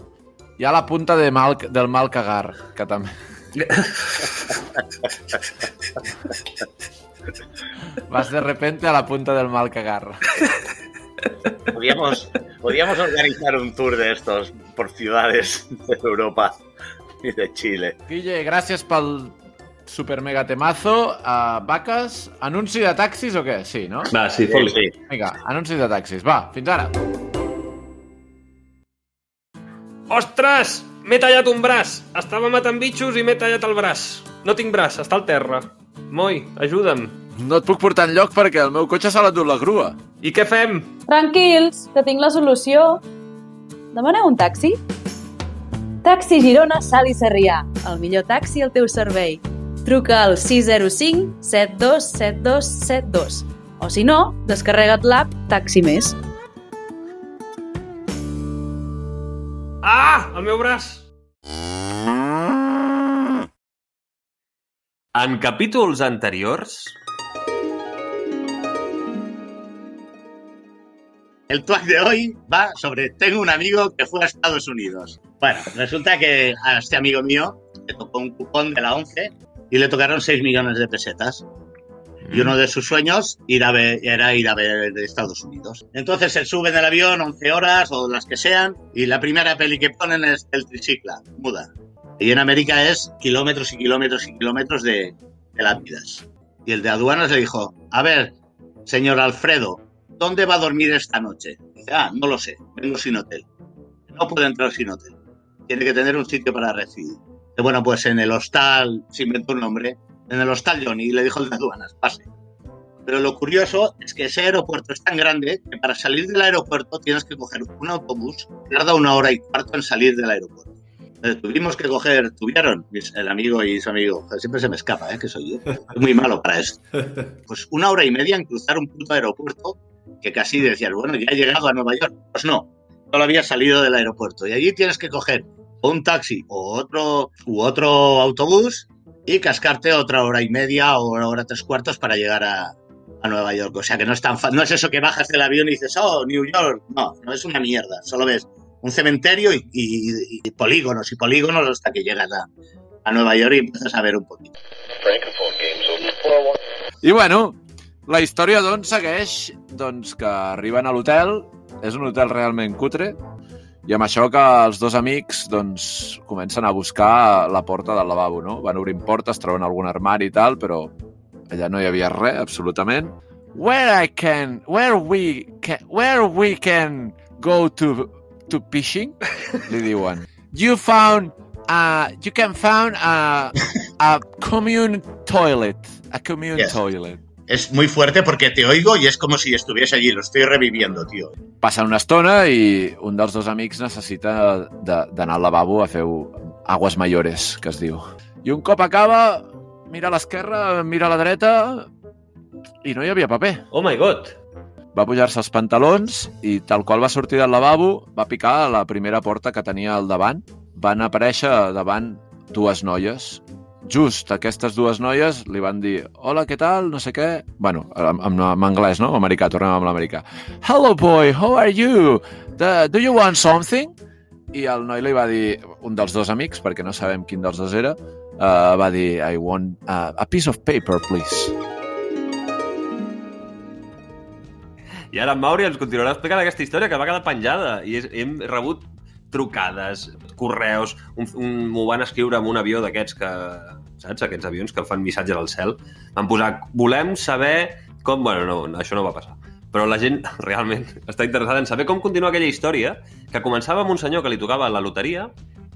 hi ha la punta de Mal, del Malcagar, que també... Vas de repente a la punta del Malcagar. Podríamos, podríamos organizar un tour de estos por ciudades de Europa y de Chile. Guille, gràcies pel super mega temazo. Uh, vaques, anunci de taxis o què? Sí, no? Va, sí, Sí, fot-li. sí. Vinga, anunci de taxis. Va, fins ara. Ostres! M'he tallat un braç! Estava matant bitxos i m'he tallat el braç. No tinc braç, està al terra. Moi, ajuda'm. No et puc portar enlloc perquè el meu cotxe s'ha l'ha dut la grua. I què fem? Tranquils, que tinc la solució. Demaneu un taxi? Taxi Girona Sal i Sarrià, el millor taxi al teu servei. Truca al 605 727272 o si no, descarrega't l'app Taxi Més. Ah! El meu braç! En capítols anteriors... El tweet de hoy va sobre tengo un amigo que fue a Estados Unidos. Bueno, resulta que a este amigo mío le tocó un cupón de la 11 y le tocaron 6 millones de pesetas. Y uno de sus sueños ir a ver- era ir a ver Estados Unidos. Entonces se sube en avión 11 horas o las que sean y la primera peli que ponen es el tricicla, muda. Y en América es kilómetros y kilómetros y kilómetros de, de lápidas. Y el de aduanas le dijo, a ver, señor Alfredo, ¿dónde va a dormir esta noche? Dice, ah, no lo sé, vengo sin hotel. No puede entrar sin hotel. Tiene que tener un sitio para recibir. Dice, bueno, pues en el hostal, se inventó un nombre, en el hostal Johnny, y le dijo el de aduanas, pase. Pero lo curioso es que ese aeropuerto es tan grande que para salir del aeropuerto tienes que coger un autobús, tarda una hora y cuarto en salir del aeropuerto. Entonces, tuvimos que coger, tuvieron el amigo y su amigo, siempre se me escapa, ¿eh? que soy yo, soy muy malo para esto. *laughs* Pues una hora y media en cruzar un puto aeropuerto que casi decías, bueno, ya he llegado a Nueva York. Pues no, solo había salido del aeropuerto. Y allí tienes que coger un taxi o otro, u otro autobús y cascarte otra hora y media o una hora tres cuartos para llegar a, a Nueva York. O sea que no es tan no es eso que bajas del avión y dices, oh, New York. No, no es una mierda. Solo ves un cementerio y, y- y polígonos y polígonos hasta que llegas a, a Nueva York y empiezas a ver un poquito. I bueno, la història doncs segueix doncs, que arriben a l'hotel, és un hotel realment cutre, i amb això que els dos amics doncs, comencen a buscar la porta del lavabo, no? Van obrint portes, troben algun armari i tal, però allà no hi havia res, absolutament. Where I can, where we can, where we can go to, to fishing? Li diuen. *laughs* You found, uh, you can found a, a commune toilet, a commune Yes. toilet. Es muy fuerte porque te oigo y es como si estuviese allí. Lo estoy reviviendo, tío. Passa una estona i un dels dos amics necessita de- d'anar al lavabo a fer aguas mayores, que es diu. I un cop acaba, mira a l'esquerra, mira a la dreta i no hi havia paper. Oh my god! Va pujar-se els pantalons i tal qual va sortir del lavabo, va picar a la primera porta que tenia al davant. Van aparèixer davant dues noies. Just aquestes dues noies li van dir hola, què tal, no sé què... Bueno, en, en, en anglès, no? Americà, tornem amb l'americà. Hello, boy, how are you? The, do you want something? I el noi li va dir, un dels dos amics, perquè no sabem quin dels dos era, uh, va dir, I want uh, a piece of paper, please. I ara en Mauri ens continuarà explicant aquesta història que va quedar penjada i hem rebut trucades, correus, un, m'ho van escriure amb un avió d'aquests que, saps, aquests avions que fan missatges al cel, van posar, volem saber com... Bueno, no, això no va passar. Però la gent *laughs* realment està interessada en saber com continua aquella història que començava amb un senyor que li tocava la loteria,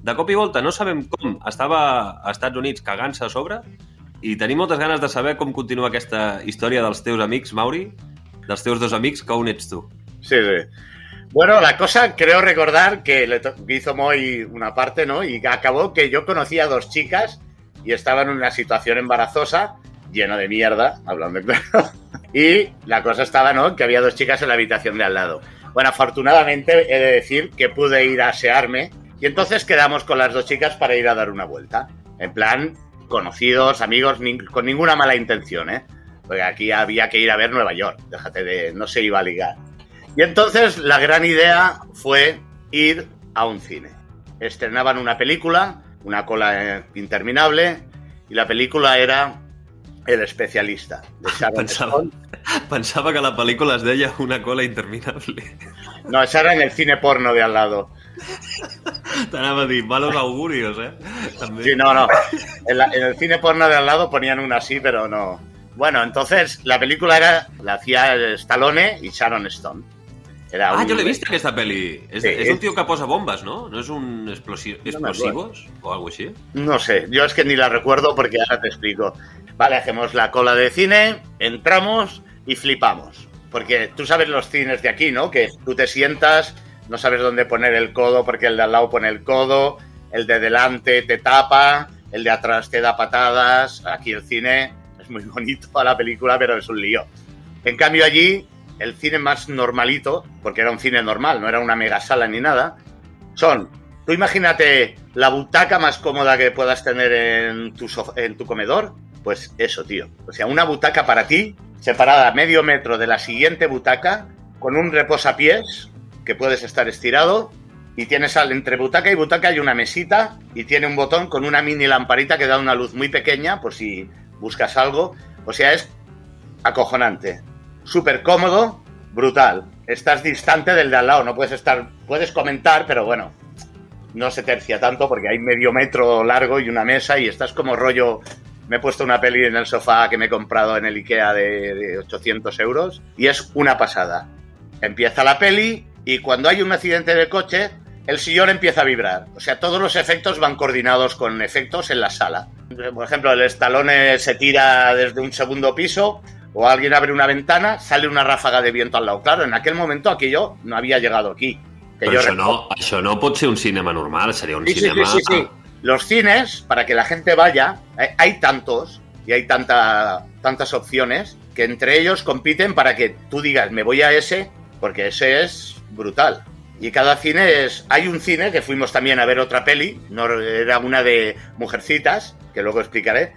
de cop i volta no sabem com, estava a Estats Units cagant-se a sobre i tenim moltes ganes de saber com continua aquesta història dels teus amics, Mauri, dels teus dos amics, que on ets tu. Sí, sí. Bueno, la cosa, creo recordar que le hizo Moy una parte, ¿no? Y acabó que yo conocía a dos chicas y estaban en una situación embarazosa, lleno de mierda, hablando claro. *laughs* Y la cosa estaba, ¿no? Que había dos chicas en la habitación de al lado. Bueno, afortunadamente he de decir que pude ir a asearme y entonces quedamos con las dos chicas para ir a dar una vuelta. En plan, conocidos, amigos, nin- con ninguna mala intención, ¿eh? Porque aquí había que ir a ver Nueva York, déjate de, no se iba a ligar. Y entonces la gran idea fue ir a un cine. Estrenaban una película, una cola eh, interminable, y la película era El especialista, de *laughs* Sharon Pensaba, Stone. *laughs* pensava que la pel·lícula es deia Una cola interminable. *laughs* No, esa era en el cine porno de al lado. T'anava a dir, malos augurios, eh? També. Sí, no, no. En, la- en el cine porno de al lado ponían una así, pero no. Bueno, entonces la película era, la hacía Stallone y Sharon Stone. Era Ah, un- jo l'he vist, aquesta pel·li. És, Sí. és un tio que posa bombes, no? No és un explosi No me explosivos o algo així? No sé, yo es que ni la recuerdo porque ahora te explico. Vale, hacemos la cola de cine, entramos y flipamos. Porque tú sabes los cines de aquí, ¿no? Que tú te sientas, no sabes dónde poner el codo porque el de al lado pone el codo, el de delante te tapa, el de atrás te da patadas. Aquí el cine es muy bonito a la película, pero es un lío. En cambio allí, el cine más normalito, porque era un cine normal, no era una mega sala ni nada, son, tú imagínate la butaca más cómoda que puedas tener en tu, en tu comedor, pues eso, tío. O sea, una butaca para ti, separada a medio metro de la siguiente butaca, con un reposapiés, que puedes estar estirado, y tienes entre butaca y butaca hay una mesita, y tiene un botón con una mini lamparita que da una luz muy pequeña, por si buscas algo. O sea, es acojonante. Súper cómodo, brutal. Estás distante del de al lado, no puedes estar, puedes comentar, pero bueno, no se tercia tanto porque hay medio metro largo y una mesa y estás como rollo. Me he puesto una peli en el sofá que me he comprado en el Ikea de, de 800 euros y es una pasada. Empieza la peli y cuando hay un accidente de coche, el sillón empieza a vibrar. O sea, todos los efectos van coordinados con efectos en la sala. Por ejemplo, el estalone se tira desde un segundo piso o alguien abre una ventana, sale una ráfaga de viento al lado. Claro, en aquel momento aquello no había llegado aquí. Que Però això no, això no pot ser un cinema normal, seria un Sí, cinema... sí, sí, sí. Los cines, para que la gente vaya, hay- hay tantos y hay tanta, tantas opciones que entre ellos compiten para que tú digas, me voy a ese, porque ese es brutal. Y cada cine es... Hay un cine que fuimos también a ver otra peli, no era una de Mujercitas, que luego explicaré,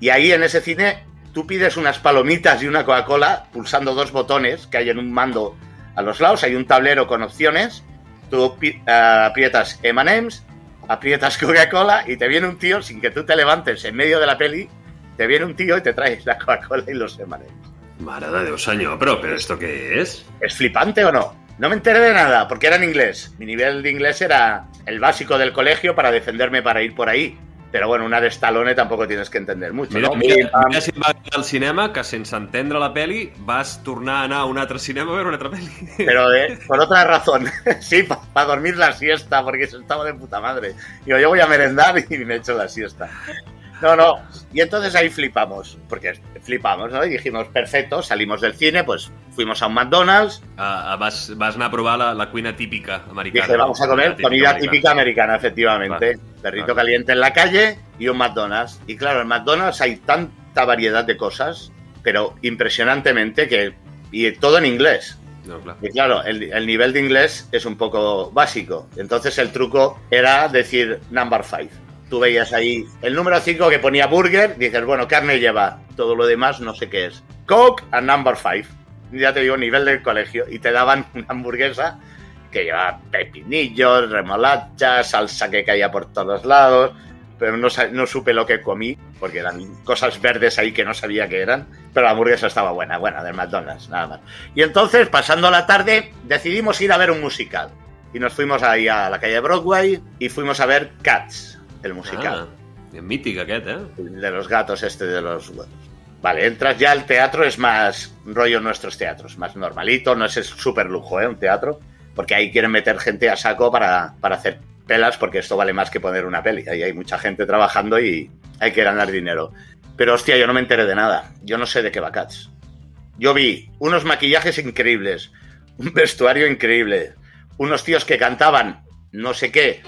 y ahí en ese cine tú pides unas palomitas y una Coca-Cola pulsando dos botones que hay en un mando a los lados, hay un tablero con opciones, tú eh, aprietas M&M's, aprietas Coca-Cola y te viene un tío sin que tú te levantes en medio de la peli, te viene un tío y te trae la Coca-Cola y los M&M's. Mare de senyor, però, però esto què és? ¿Es flipante o no? No me enteré de nada porque era en inglés. Mi nivel de inglés era el básico del colegio para defenderme para ir por ahí. Pero bueno, una de Stallone tampoco tienes que entender mucho. Mira, ¿no? mira, mira si et va el cinema que sense entendre la peli vas tornar a anar a un altre cinema a veure una altra peli. *laughs* Pero eh, por otra razón. *laughs* sí, para dormir la siesta, porque eso estaba de puta madre. Digo, yo voy a merendar y me echo la siesta. No, no. Y entonces ahí flipamos, porque flipamos, ¿no? Y dijimos, perfecto, salimos del cine, pues fuimos a un McDonald's, Uh, vas, vas anar a provar la, la cuina típica americana. dije, vamos a comer comida típica americana, efectivamente. Perrito Vale. caliente en la calle y un McDonald's. Y claro, en McDonald's hay tanta variedad de cosas, pero impresionantemente que... Y todo en inglés. No, clar. Y claro, el, el nivel de inglés es un poco básico. Entonces el truco era decir number five. Tú veías ahí el número 5 que ponía burger, dices, bueno, carne lleva, todo lo demás no sé qué es. Coke a number five. Ya te digo, nivel del colegio. Y te daban *laughs* una hamburguesa que llevaba pepinillos, remolacha, salsa que caía por todos lados. Pero no, no supe lo que comí, porque eran cosas verdes ahí que no sabía que eran. Pero la hamburguesa estaba buena, buena, del McDonald's, nada más. Y entonces, pasando la tarde, decidimos ir a ver un musical. Y nos fuimos ahí a la calle Broadway y fuimos a ver Cats, el musical. Ah, mític aquest, eh? De los gatos, este de los... Vale, entras ya al teatro, es más rollo nuestros teatros, más normalito, no es súper lujo, ¿eh? Un teatro, porque ahí quieren meter gente a saco para, para hacer pelas, porque esto vale más que poner una peli. Ahí hay mucha gente trabajando y hay que ganar dinero. Pero hostia, yo no me enteré de nada. Yo no sé de qué va Cats. Yo vi unos maquillajes increíbles, un vestuario increíble, unos tíos que cantaban no sé qué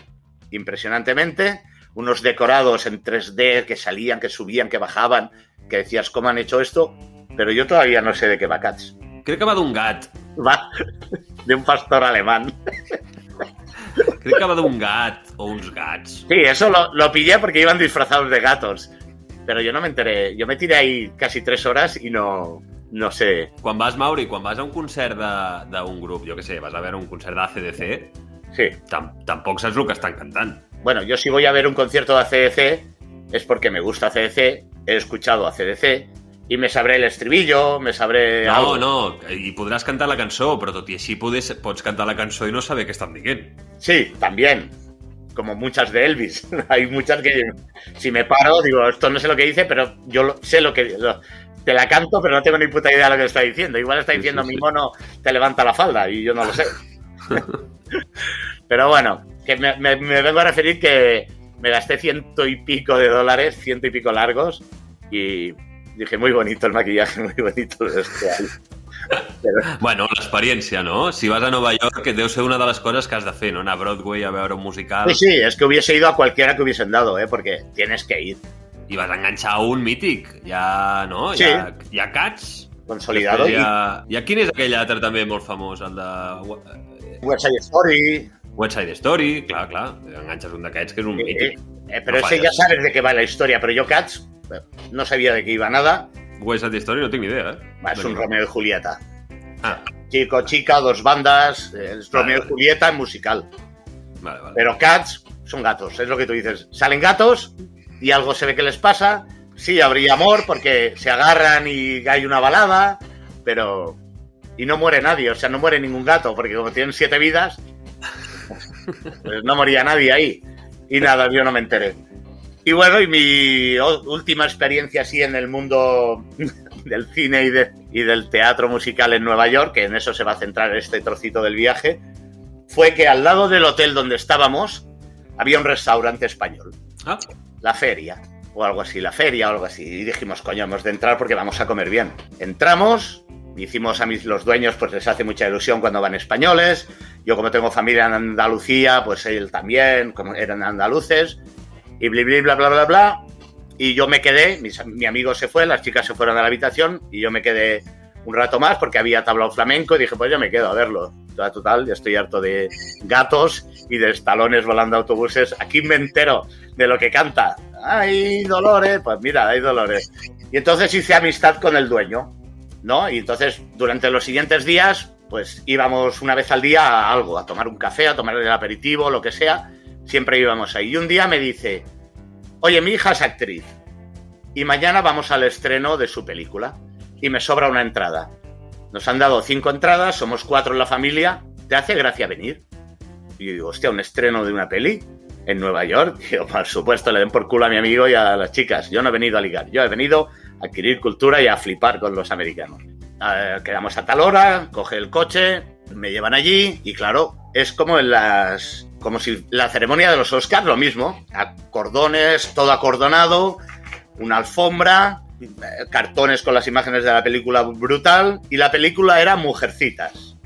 impresionantemente, unos decorados en 3D que salían, que subían, que bajaban, que decías, ¿cómo han hecho esto? Pero yo todavía no sé de qué va Cats. Crec que va d'un gat. Va de un pastor alemán. Crec que va d'un gat o uns gats. Sí, eso lo, lo pillé porque iban disfrazados de gatos. Pero yo no me enteré. Yo me tiré ahí casi tres horas y no, no sé. Quan vas, Mauri, quan vas a un concert de- d'un grup, jo que sé, vas a veure un concert d'ACDC, Sí. tam tampoc saps el que estan cantant. Bueno, yo si voy a ver un concierto de ACDC es porque me gusta ACDC, he escuchado ACDC y me sabré el estribillo, me sabré No, algo. no, i podràs cantar la cançó, però tot i així podes, pots cantar la cançó i no saber què estan dient. Sí, también. Como muchas de Elvis. *laughs* Hay muchas que si me paro digo, esto no sé lo que dice, pero yo sé lo que... lo- te la canto, pero no tengo ni puta idea de lo que está diciendo. Igual está Sí, diciendo sí, mi sí. mono, te levanta la falda y yo no lo sé. *laughs* *laughs* pero bueno, que me, me- me vengo a referir que me gasté ciento y pico de dólares, ciento y pico largos, y dije, muy bonito el maquillaje, *laughs* muy bonito el. Pero, Bueno, l'experiència, no? Si vas a Nova York, deu ser una de les coses que has de fer, no? Anar a Broadway a veure un musical sí, sí, es que hubiese ido a cualquiera que hubiesen dado, ¿eh? porque tienes que ir. i vas a enganxar un mític. Ja, no? Sí. Hi ha Cats. Consolidado. Hi ha quin és aquell altre també molt famós? El de y West Side Story, West Side Story, clar, clar. Enganxes un d'aquests que és un Eh, mític. eh, No ese ya fallas. sabes de qué va la historia, pero yo Cats no sabía de qué iba nada. West Side Story no tinc ni idea, eh? Va, Es un. Romeo y Julieta. Ah, Chico, chica, dos bandas, eh, es Vale, Romeo y. Julieta en musical. vale, vale. Pero Cats son gatos, es lo que tú dices. Salen gatos y algo se ve que les pasa. Sí, habría amor porque se agarran y hay una balada, pero... Y no muere nadie, o sea, no muere ningún gato, porque como tienen siete vidas, pues no moría nadie ahí. Y nada, yo no me enteré. Y bueno, y mi última experiencia así en el mundo *laughs* del cine y, de- y del teatro musical en Nueva York, que en eso se va a centrar este trocito del viaje, fue que al lado del hotel donde estábamos había un restaurante español, Ah, la feria, o algo así, la feria o algo así. Y dijimos, coño, hemos de entrar porque vamos a comer bien. Entramos, hicimos a mis, los dueños, pues les hace mucha ilusión cuando van españoles. Yo como tengo familia en Andalucía, pues él también, como eran andaluces. Y bla, bla, bla, bla, bla. Y yo me quedé, mis- mi amigo se fue, las chicas se fueron a la habitación y yo me quedé un rato más porque había tablao flamenco y dije, pues yo me quedo a verlo. Total, total, ya estoy harto de gatos y de estalones volando autobuses. Aquí me entero de lo que canta. ¡Ay, Dolores! Pues mira, hay Dolores. Y entonces hice amistad con el dueño, ¿no? Y entonces, durante los siguientes días, pues íbamos una vez al día a algo, a tomar un café, a tomar el aperitivo, lo que sea. Siempre íbamos ahí. Y un día me dice, oye, mi hija es actriz y mañana vamos al estreno de su película y me sobra una entrada. Nos han dado cinco entradas, somos cuatro en la familia, ¿te hace gracia venir? Y yo digo, hostia, un estreno de una peli en Nueva York. *laughs* Yo, por supuesto, le den por culo a mi amigo y a las chicas. Yo no he venido a ligar, yo he venido a adquirir cultura y a flipar con los americanos. Eh, quedamos a tal hora, coge el coche, me llevan allí y claro, es como en las... Como si la ceremonia de los Oscars, lo mismo. A cordones, todo acordonado, una alfombra, eh, cartones con las imágenes de la película brutal. Y la película era Mujercitas,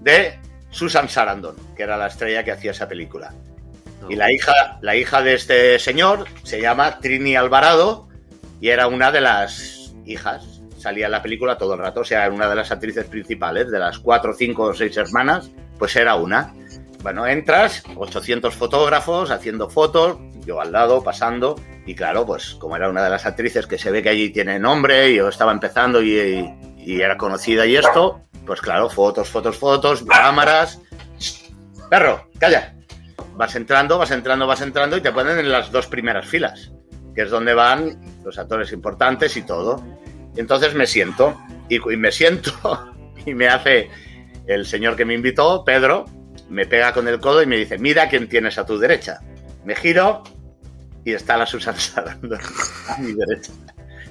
de Susan Sarandon, que era la estrella que hacía esa película. Y la hija, la hija de este señor se llama Trini Alvarado y era una de las hijas. Salía en la película todo el rato, o sea, era una de las actrices principales, de las cuatro, cinco o seis hermanas, pues era una. Bueno, entras, 800 fotógrafos haciendo fotos, yo al lado, pasando, y claro, pues como era una de las actrices que se ve que allí tiene nombre, yo estaba empezando y, y era conocida y esto, pues claro, fotos, fotos, fotos, cámaras. Perro, calla. Vas entrando, vas entrando, vas entrando y te ponen en las dos primeras filas, que es donde van los actores importantes y todo. Entonces me siento, y, y me siento, *laughs* y me hace el señor que me invitó, Pedro, me pega con el codo y me dice, mira quién tienes a tu derecha. Me giro y está la Susan *laughs* Sarandon a mi derecha.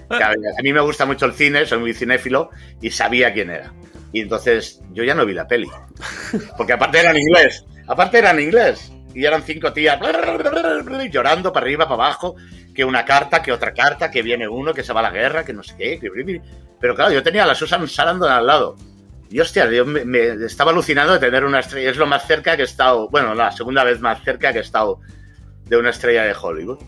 A mí me gusta mucho el cine, soy muy cinéfilo y sabía quién era. Y entonces yo ya no vi la peli. Porque aparte era en inglés. Aparte era en inglés. Y eran cinco tías llorando para arriba, para abajo, que una carta, que otra carta, que viene uno, que se va a la guerra, que no sé qué. que- Pero claro, yo tenía a la Susan Sarandon al lado. Y hostia, yo me, me estaba alucinado de tener una estrella. Es lo más cerca que he estado, bueno, la segunda vez más cerca que he estado de una estrella de Hollywood.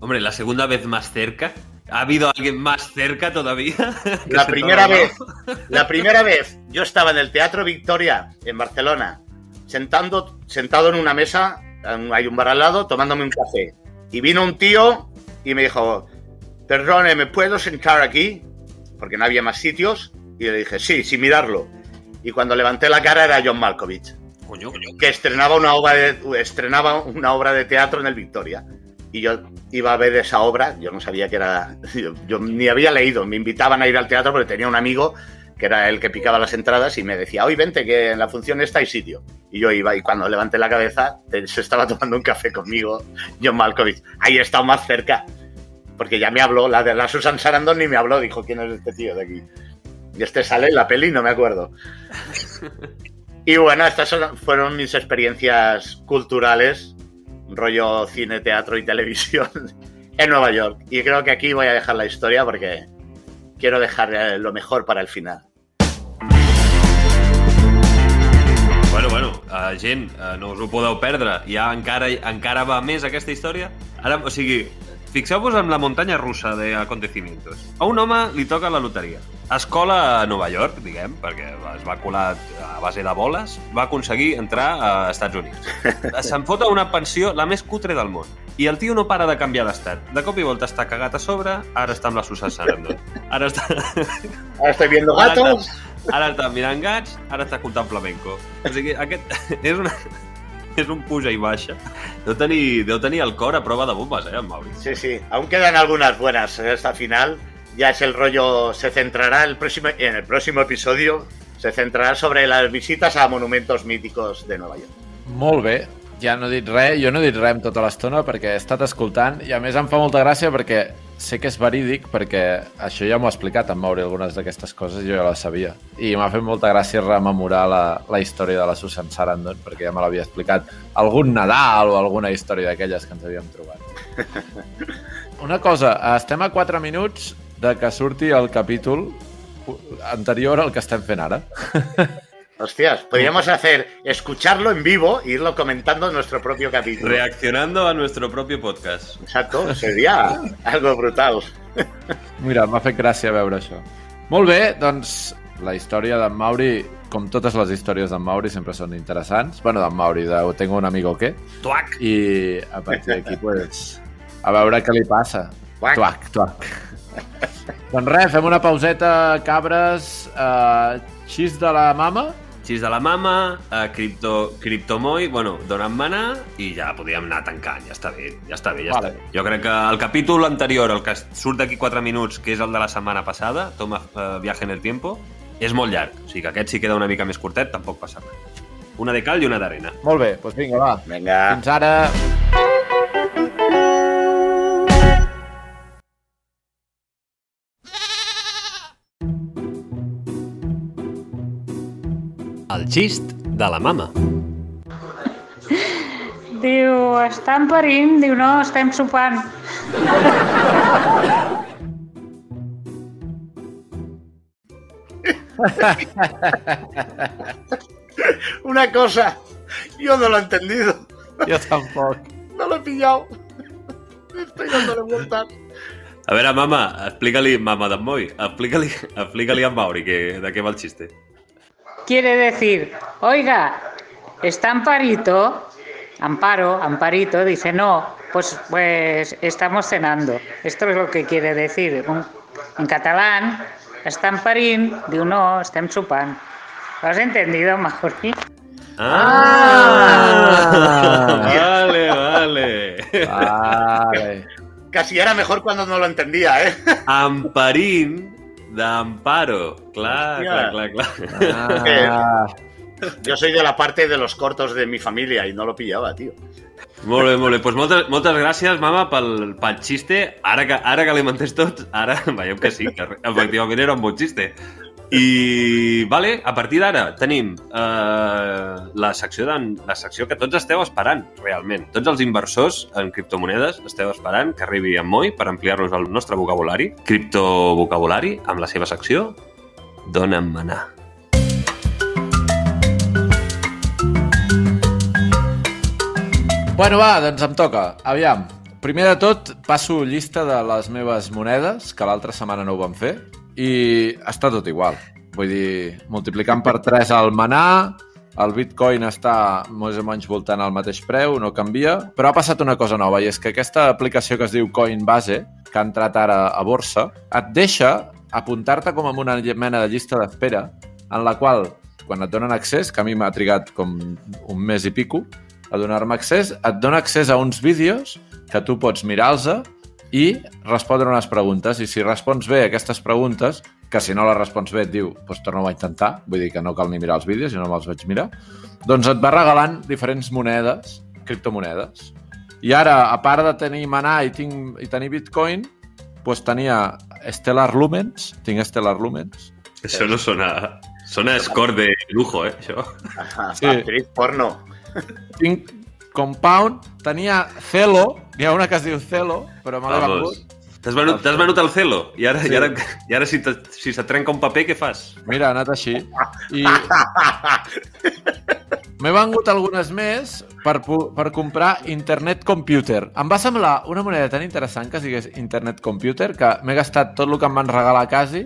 Hombre, la segunda vez más cerca. ¿Ha habido alguien más cerca todavía? *laughs* La primera vez, la primera vez, yo estaba en el Teatro Victoria, en Barcelona, sentando, sentado en una mesa, hay un bar al lado, tomándome un café. Y vino un tío y me dijo, perdone, ¿me puedo sentar aquí? Porque no había más sitios. Y le dije, sí, sin mirarlo. Y cuando levanté la cara era John Malkovich, Coño, coño. que estrenaba una obra de, estrenaba una obra de teatro en el Victoria. Y yo iba a ver esa obra, yo no sabía que era. *laughs* Yo, yo ni había leído, me invitaban a ir al teatro porque tenía un amigo que era el que picaba las entradas y me decía, hoy vente que en la función esta hay sitio. Y yo iba y cuando levanté la cabeza se estaba tomando un café conmigo John Malkovich. Ahí he estado más cerca. Porque ya me habló, la de la Susan Sarandon ni me habló, dijo, ¿quién es este tío de aquí? Y este sale en la peli, no me acuerdo. *laughs* Y bueno, estas son- fueron mis experiencias culturales, rollo cine, teatro y televisión *laughs* en Nueva York. Y creo que aquí voy a dejar la historia porque quiero dejar eh, lo mejor para el final. Bueno, bueno, uh, gent, uh, no us ho podeu perdre. Ja encara, encara va més aquesta història. Ara, o sigui, fixeu-vos en la muntanya russa d'acontecimientos. A un home li toca la loteria. Escola a Nova York, diguem, perquè es va colar a base de boles, va aconseguir entrar a Estats Units. *laughs* Se'n fota una pensió la més cutre del món. I el tio no para de canviar d'estat. De cop i volta està cagat a sobre, ara està amb la Susan Sarandon. Ara està... Ahora estoy viendo Ara gatos. Ara està mirant gats, ara està escoltant flamenco. O sigui, aquest *laughs* és, una, és un puja i baixa. Deu tenir, deu tenir el cor a prova de bombes, eh, en Mauri? Sí, sí. Aún quedan algunas buenas en esta final. Ya es el rollo, se centrará el próximo, en el próximo episodio, se centrará sobre las visitas a monumentos míticos de Nueva York. Molt bé. Ja no he dit res, jo no he dit res en tota l'estona perquè he estat escoltant i a més em fa molta gràcia perquè sé que és verídic perquè això ja m'ho ha explicat en Mauri algunes d'aquestes coses i jo ja les sabia. I m'ha fet molta gràcia rememorar la, la història de la Susan Sarandon perquè ja me l'havia explicat algun Nadal o alguna història d'aquelles que ens havíem trobat. *laughs* Una cosa, estem a 4 minuts de que surti el capítol anterior al que estem fent ara. *laughs* Hostias, podríamos hacer escucharlo en vivo e irlo comentando en nuestro propio capítulo. Reaccionando a nuestro propio podcast. Exacto, sería algo brutal. Mira, m'ha fet gràcia veure això. Molt bé, doncs la història d'en Mauri, com totes les històries d'en Mauri, sempre són interessants. Bueno, d'en Mauri, de Tengo un amigo que. Tuac! I a partir d'aquí, pues, a veure què li passa. Tuac. Tuac, tuac. doncs res, fem una pauseta, cabres, uh, xis de la mama. Xis de la mama, eh, cripto, criptomoi, bueno, dona'm mana i ja podríem anar tancant, ja està bé, ja està bé, ja Vale. està bé. Jo crec que el capítol anterior, el que surt d'aquí 4 minuts, que és el de la setmana passada, Toma eh, viaje en el tiempo, és molt llarg. O sigui que aquest sí queda una mica més curtet, tampoc passa res. Una de cal i una d'arena. Molt bé, doncs vinga, va. Venga. Fins ara. El xist de la mama. Diu, estan parint? Diu, no, estem sopant. *laughs* Una cosa, yo no lo he entendido, Jo tampoc. no lo he pillado. Estoy dándole vueltas. A veure, mama, explica-li, mama d'en Moi, explica-li explica a en Mauri que, de què va el xiste. Quiere decir, oiga, ¿está Amparito? Amparo, Amparito, dice, no, pues, pues estamos cenando. Esto es lo que quiere decir. En catalán, estan parint, diu, no, estem sopant. ¿Lo has entendido, Mauri? Ah! Vale, vale. Vale. Casi era mejor cuando no lo entendía, ¿eh? Amparín d'Amparo. Clar, Hòstia. clar, clar, clar. Ah, Yo soy de la parte de los cortos de mi familia y no lo pillaba, tío. Molt bé, molt bé. Pues moltes, moltes gràcies, mama, pel, pel xiste. Ara que, ara que l'hem entès tots, ara *laughs* veiem que sí, que efectivament era un bon xiste. I, vale, a partir d'ara tenim eh, la, secció de, la secció que tots esteu esperant, realment. Tots els inversors en criptomonedes esteu esperant que arribi en Moi per ampliar-nos el nostre vocabulari. Criptovocabulari, amb la seva secció Dóna'm manar. Bueno, va, doncs em toca. Aviam. Primer de tot, passo llista de les meves monedes, que l'altra setmana no ho vam fer, i està tot igual. Vull dir, multiplicant per 3 el manar, el bitcoin està més o menys voltant al mateix preu, no canvia, però ha passat una cosa nova, i és que aquesta aplicació que es diu Coinbase, que ha entrat ara a borsa, et deixa apuntar-te com amb una mena de llista d'espera, en la qual, quan et donen accés, que a mi m'ha trigat com un mes i pico, a donar-me accés, et dona accés a uns vídeos que tu pots mirar-los i respondre unes preguntes. I si respons bé a aquestes preguntes, que si no les respons bé et diu doncs torna-ho a intentar, vull dir que no cal ni mirar els vídeos, jo no me'ls vaig mirar, doncs et va regalant diferents monedes, criptomonedes. I ara, a part de tenir manar i, tinc, i tenir bitcoin, doncs tenia Stellar Lumens, tinc Stellar Lumens, Això no sona... Sona a score de lujo, eh, això. Sí. actriz porno. tinc Compound, tenia Celo, hi ha una que es diu Celo, però me l'he vengut. T'has venut, t'has venut el celo i ara, Sí. i ara, i ara si, te, si se't trenca un paper, què fas? Mira, ha anat així. I *laughs* m'he vengut algunes més per, per comprar Internet Computer. Em va semblar una moneda tan interessant que es digués Internet Computer que m'he gastat tot el que em van regalar quasi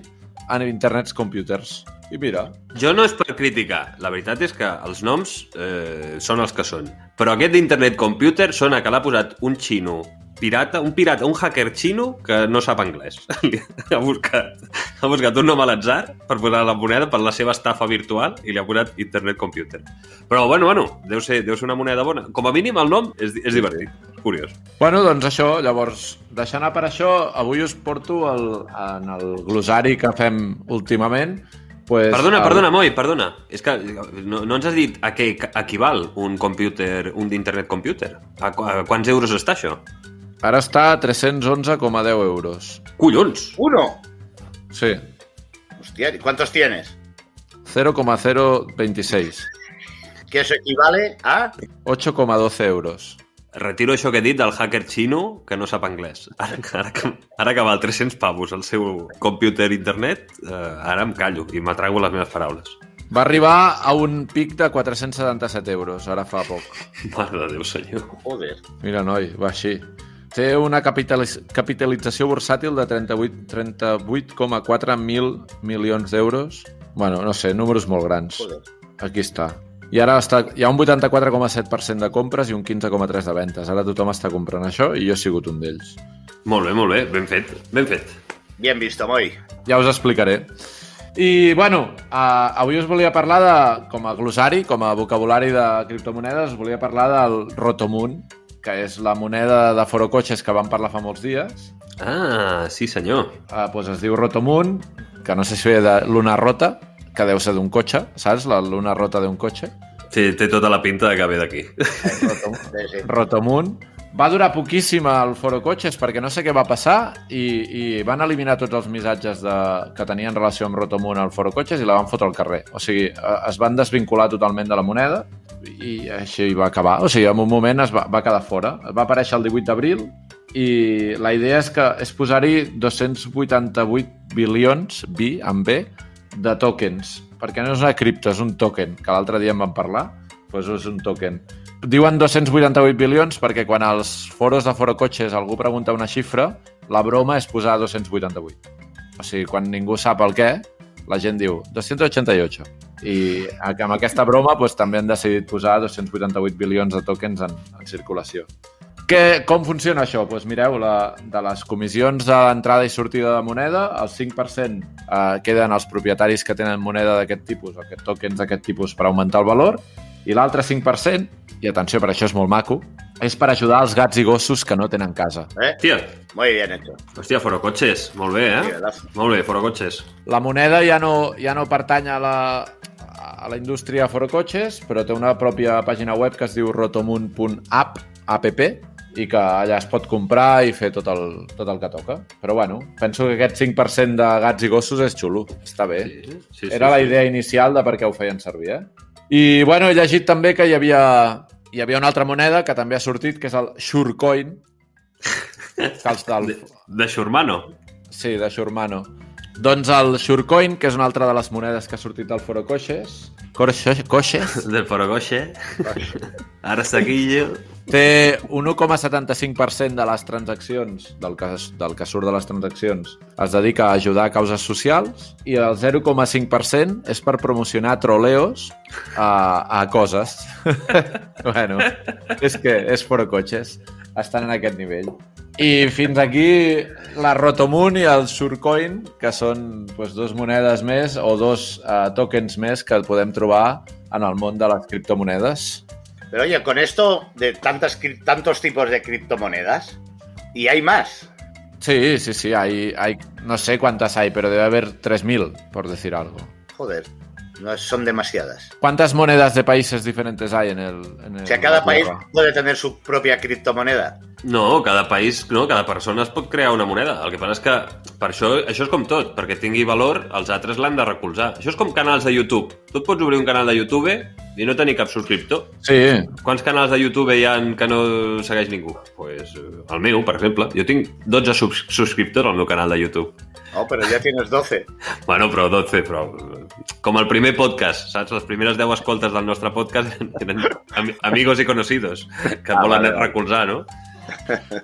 en Internets Computers. I mira, Jo no és per criticar. La veritat és que els noms eh, són els que són. Però aquest d'Internet Computer sona que l'ha posat un xino pirata, un pirata, un hacker xino que no sap anglès. *laughs* ha, buscat, ha buscat un nom a l'atzar per posar la moneda per la seva estafa virtual i li ha posat Internet Computer. Però, bueno, bueno, deu ser, deu ser una moneda bona. Com a mínim, el nom és, és divertit, és curiós. Bueno, doncs això, llavors, deixant anar per això, avui us porto el, en el glossari que fem últimament. Pues, Perdona, el- perdona, Moi, perdona. És que no, no ens has dit a què equival un computer, un d'internet computer. A, a quants euros està això? Ara està a 311,10 euros. Collons! Uno. Sí, Hostia, ¿y ¿cuántos tienes? 0,026. Que eso equivale a... 8,12 euros. Retiro això que he dit del hacker xino que no sap anglès. Ara, ara, que, ara que val 300 pavos el seu computer internet, eh, ara em callo i m'atrago les meves paraules. Va arribar a un pic de 477 euros, ara fa poc. *laughs* Mare de Déu, senyor. Joder. Mira, noi, va així. Té una capitalis capitalització bursàtil de 38 38,4 mil milions d'euros. Bueno, no sé, números molt grans. Joder. Aquí està. I ara està, hi ha un 84,7% de compres i un 15,3% de ventes. Ara tothom està comprant això i jo he sigut un d'ells. Molt bé, molt bé. Ben fet, ben fet. Bien visto, Moy. Ja us explicaré. I, bueno, uh, avui us volia parlar de, com a glossari, com a vocabulari de criptomonedes, us volia parlar del Rotomoon, que és la moneda de Forocotxes que vam parlar fa molts dies. Ah, sí, senyor. Uh, doncs es diu Rotomoon, que no sé si ve de luna rota, que deu ser d'un cotxe, saps? La luna rota d'un cotxe. Té, té tota la pinta de que ve d'aquí. Rotomoon. Sí, sí. *laughs* Rotomoon. Va durar poquíssim el Foro Cotxes perquè no sé què va passar i, i van eliminar tots els missatges de, que tenien relació amb Rotomoon al Foro Cotxes i la van fotre al carrer. O sigui, eh, es van desvincular totalment de la moneda i així va acabar. O sigui, en un moment es va, va quedar fora. Va aparèixer el 18 d'abril i la idea és que és posar-hi 288 bilions, bi, amb B, de tokens. Perquè no és una cripto, és un token, que l'altre dia en vam parlar, doncs és un token. Diuen 288 bilions perquè quan als foros de Foro Cotxes algú pregunta una xifra, la broma és posar 288. O sigui, quan ningú sap el què, la gent diu 288. I amb aquesta broma doncs, també han decidit posar 288 bilions de tokens en, en circulació. Que, com funciona això? Doncs mireu, la, de les comissions d'entrada i sortida de moneda, el 5% eh, queden als propietaris que tenen moneda d'aquest tipus, o aquest tokens d'aquest tipus per augmentar el valor, i l'altre 5%, i atenció, per això és molt maco, és per ajudar els gats i gossos que no tenen casa. ¿Eh? Hòstia, Muy bien hecho. hòstia, forocotxes. Molt bé, eh? Nivel·lazo. Molt bé, forocotxes. La moneda ja no, ja no pertany a la, a la indústria forocotxes, però té una pròpia pàgina web que es diu rotomoon.app, app, i que allà es pot comprar i fer tot el, tot el que toca. Però bueno, penso que aquest 5% de gats i gossos és xulo. Està bé. Sí, sí, Era la idea inicial de per què ho feien servir, eh? I, bueno, he llegit també que hi havia, hi havia una altra moneda que també ha sortit, que és el que els del... De, de Shurmano. Sí, de Shurmano. Doncs el Surecoin, que és una altra de les monedes que ha sortit del Foro Coixes, Coixes, Coixes *laughs* Del Forogoxe. Ara Saquillo. té un 1,75% de les transaccions, del que, del que surt de les transaccions, es dedica a ajudar a causes socials i el 0,5% és per promocionar troleos a, a coses. *laughs* bueno, és que és fora cotxes. Estan en aquest nivell. I fins aquí la Rotomoon i el Surcoin, que són pues, dos monedes més o dos uh, tokens més que podem trobar en el món de les criptomonedes. Pero oye, con esto de tantas, tantos tipos de criptomonedas, y hay más. Sí, sí, sí, hay, hay, no sé cuántas hay, pero debe haber 3.000, por decir algo. Joder, no son demasiadas. ¿Cuántas monedas de países diferentes hay en el... En el O sea, cada país puede tener su propia criptomoneda. No, cada país, no, cada persona es pot crear una moneda. El que passa és que per això, això és com tot, perquè tingui valor, els altres l'han de recolzar. Això és com canals de YouTube. Tu et pots obrir un canal de YouTube i no tenir cap subscriptor. Sí, Quants canals de YouTube hi ha que no segueix ningú? Pues, eh, el meu, per exemple. Jo tinc 12 subs subscriptors al meu canal de YouTube. No, pero ya tienes 12. *laughs* Bueno, però 12, però... eh, Com el primer podcast, saps? Les primeres 10 escoltes del nostre podcast *laughs* eren am amigos i conocidos, que et Ah, volen vale, vale. recolzar, no?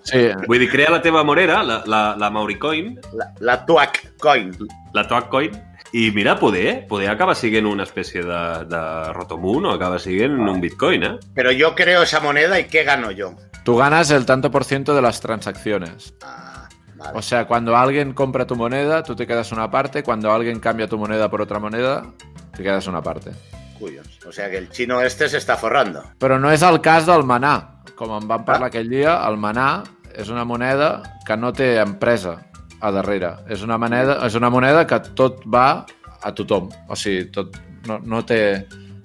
Sí. Vull dir, crea la teva monera, la, la, la Mauricoin, La, la Tuac Coin. la Toacoin, i mira, poder, poder acaba sent una espècie de, de Rotomoon o acaba sent un Bitcoin, eh? Pero yo creo esa moneda y ¿qué gano yo? Tú ganas el tanto por ciento de las transacciones. Ah, vale. O sea, cuando alguien compra tu moneda, tú te quedas una parte. Cuando alguien cambia tu moneda por otra moneda, te quedas una parte. Cuyos. O sea que el chino este se está forrando. Però no és el cas del manà. Com en vam parlar aquell dia, el manà és una moneda que no té empresa a darrere. És una moneda, és una moneda que tot va a tothom. O sigui, tot, no, no té...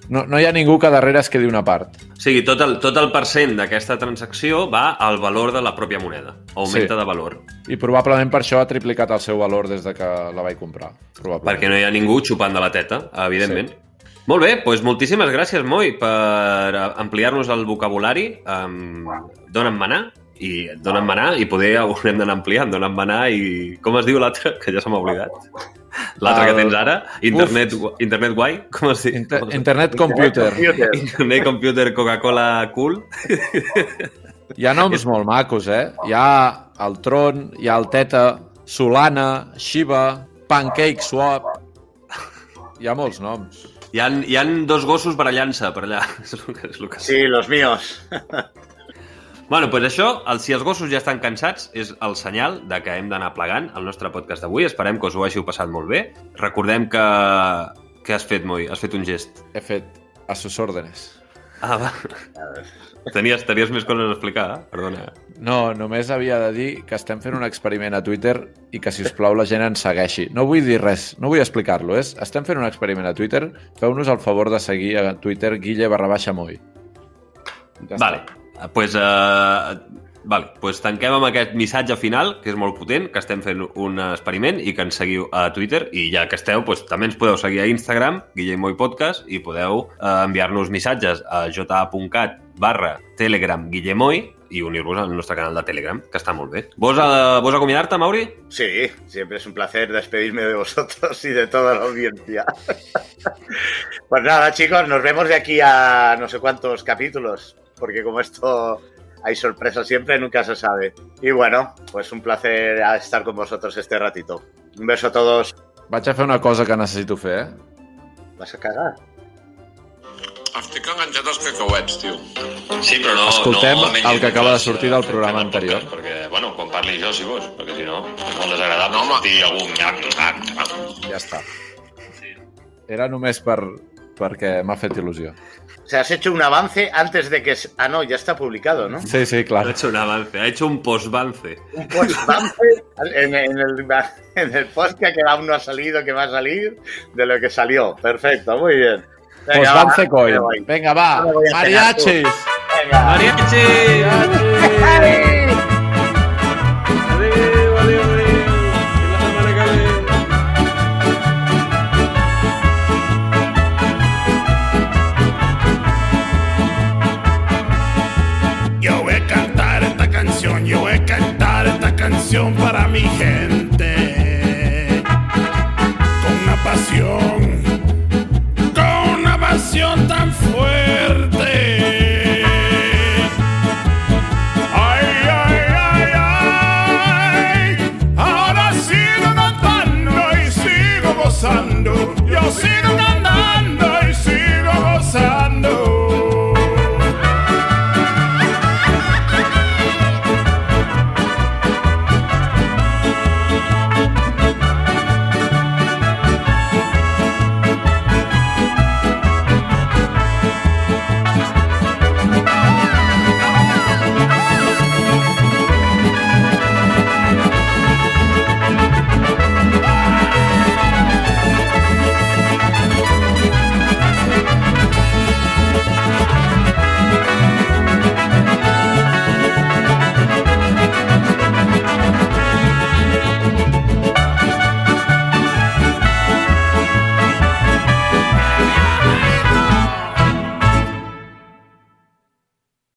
No, no hi ha ningú que darrere es quedi una part. O sigui, tot el, tot el percent d'aquesta transacció va al valor de la pròpia moneda. Augmenta Sí. de valor. I probablement per això ha triplicat el seu valor des de que la vaig comprar. Perquè no hi ha ningú xupant de la teta, evidentment. Sí. Molt bé, doncs moltíssimes gràcies, Moi, per eh, ampliar-nos el vocabulari. Um, dona'm manar, i dona'm manar, i poder haurem d'anar ampliant. Dona'm manar i... Com es diu l'altre? Que ja se m'ha oblidat. L'altre que tens ara? Internet, internet guai? Com es diu? Inter? Internet Computer. Computer. Internet Computer Coca-Cola Cool. Hi ha noms molt macos, eh? Hi ha el Tron, hi ha el Teta, Solana, Shiba, Pancake Swap... Hi ha molts noms. Hi ha, hi ha dos gossos barallant-se per allà. *laughs* És el que, és el que Sí, los míos. Bueno, doncs això, el, si els gossos ja estan cansats, és el senyal de que hem d'anar plegant el nostre podcast d'avui. Esperem que us ho hàgiu passat molt bé. Recordem que... Què has fet, Moi? Has fet un gest. He fet a sus órdenes. Ah, va. Tenies, tenies més coses a explicar, eh? Perdona. No, només havia de dir que estem fent un experiment a Twitter i que, si us plau, la gent ens segueixi. No vull dir res, no vull explicar-lo, és... Estem fent un experiment a Twitter, feu-nos el favor de seguir a Twitter guille barra baixa moi. Ja està. Vale, pues, uh, vale, pues tanquem amb aquest missatge final, que és molt potent, que estem fent un experiment i que ens seguiu a Twitter i ja que esteu, pues, també ens podeu seguir a Instagram, Guillemoi Podcast, i podeu uh, enviar-nos missatges a ja.cat barra telegram Guillemoi i unir-vos al nostre canal de Telegram, que està molt bé. Vos, uh, vos acomiadar-te, Mauri? Sí, siempre es un placer despedirme de vosotros y de toda la audiencia. *laughs* Pues nada, chicos, nos vemos de aquí a no sé cuántos capítulos, porque como esto hay sorpresas siempre, nunca se sabe. Y bueno, pues un placer estar con vosotros este ratito. Un beso a todos. Vaig a fer una cosa que necessito fer, eh? ¿Vas a cagar? Estic enganxat als cacauets, tio. Sí, però no... Escoltem no el que acaba de sortir del eh, programa anterior. podcast, Perquè, bueno, quan parli jo, si vols, perquè si no, és molt desagradable No, home. sentir algun nyam, nyam, nyam. Ja està. Era només per, perquè m'ha fet il·lusió. O sea, has hecho un avance antes de que... Ah, no, ya está publicado, ¿no? Sí, sí, Ha clar. hecho un avance, ha hecho un postvance. Un post-avance en, en el, en el podcast que aún no ha salido, que va a salir, de lo que salió. Perfecto, muy bien. Pues Venga, Vance va, Coin. Vinga, va. Mariachis! Venga. Vinga. Mariachi! Para mi gente.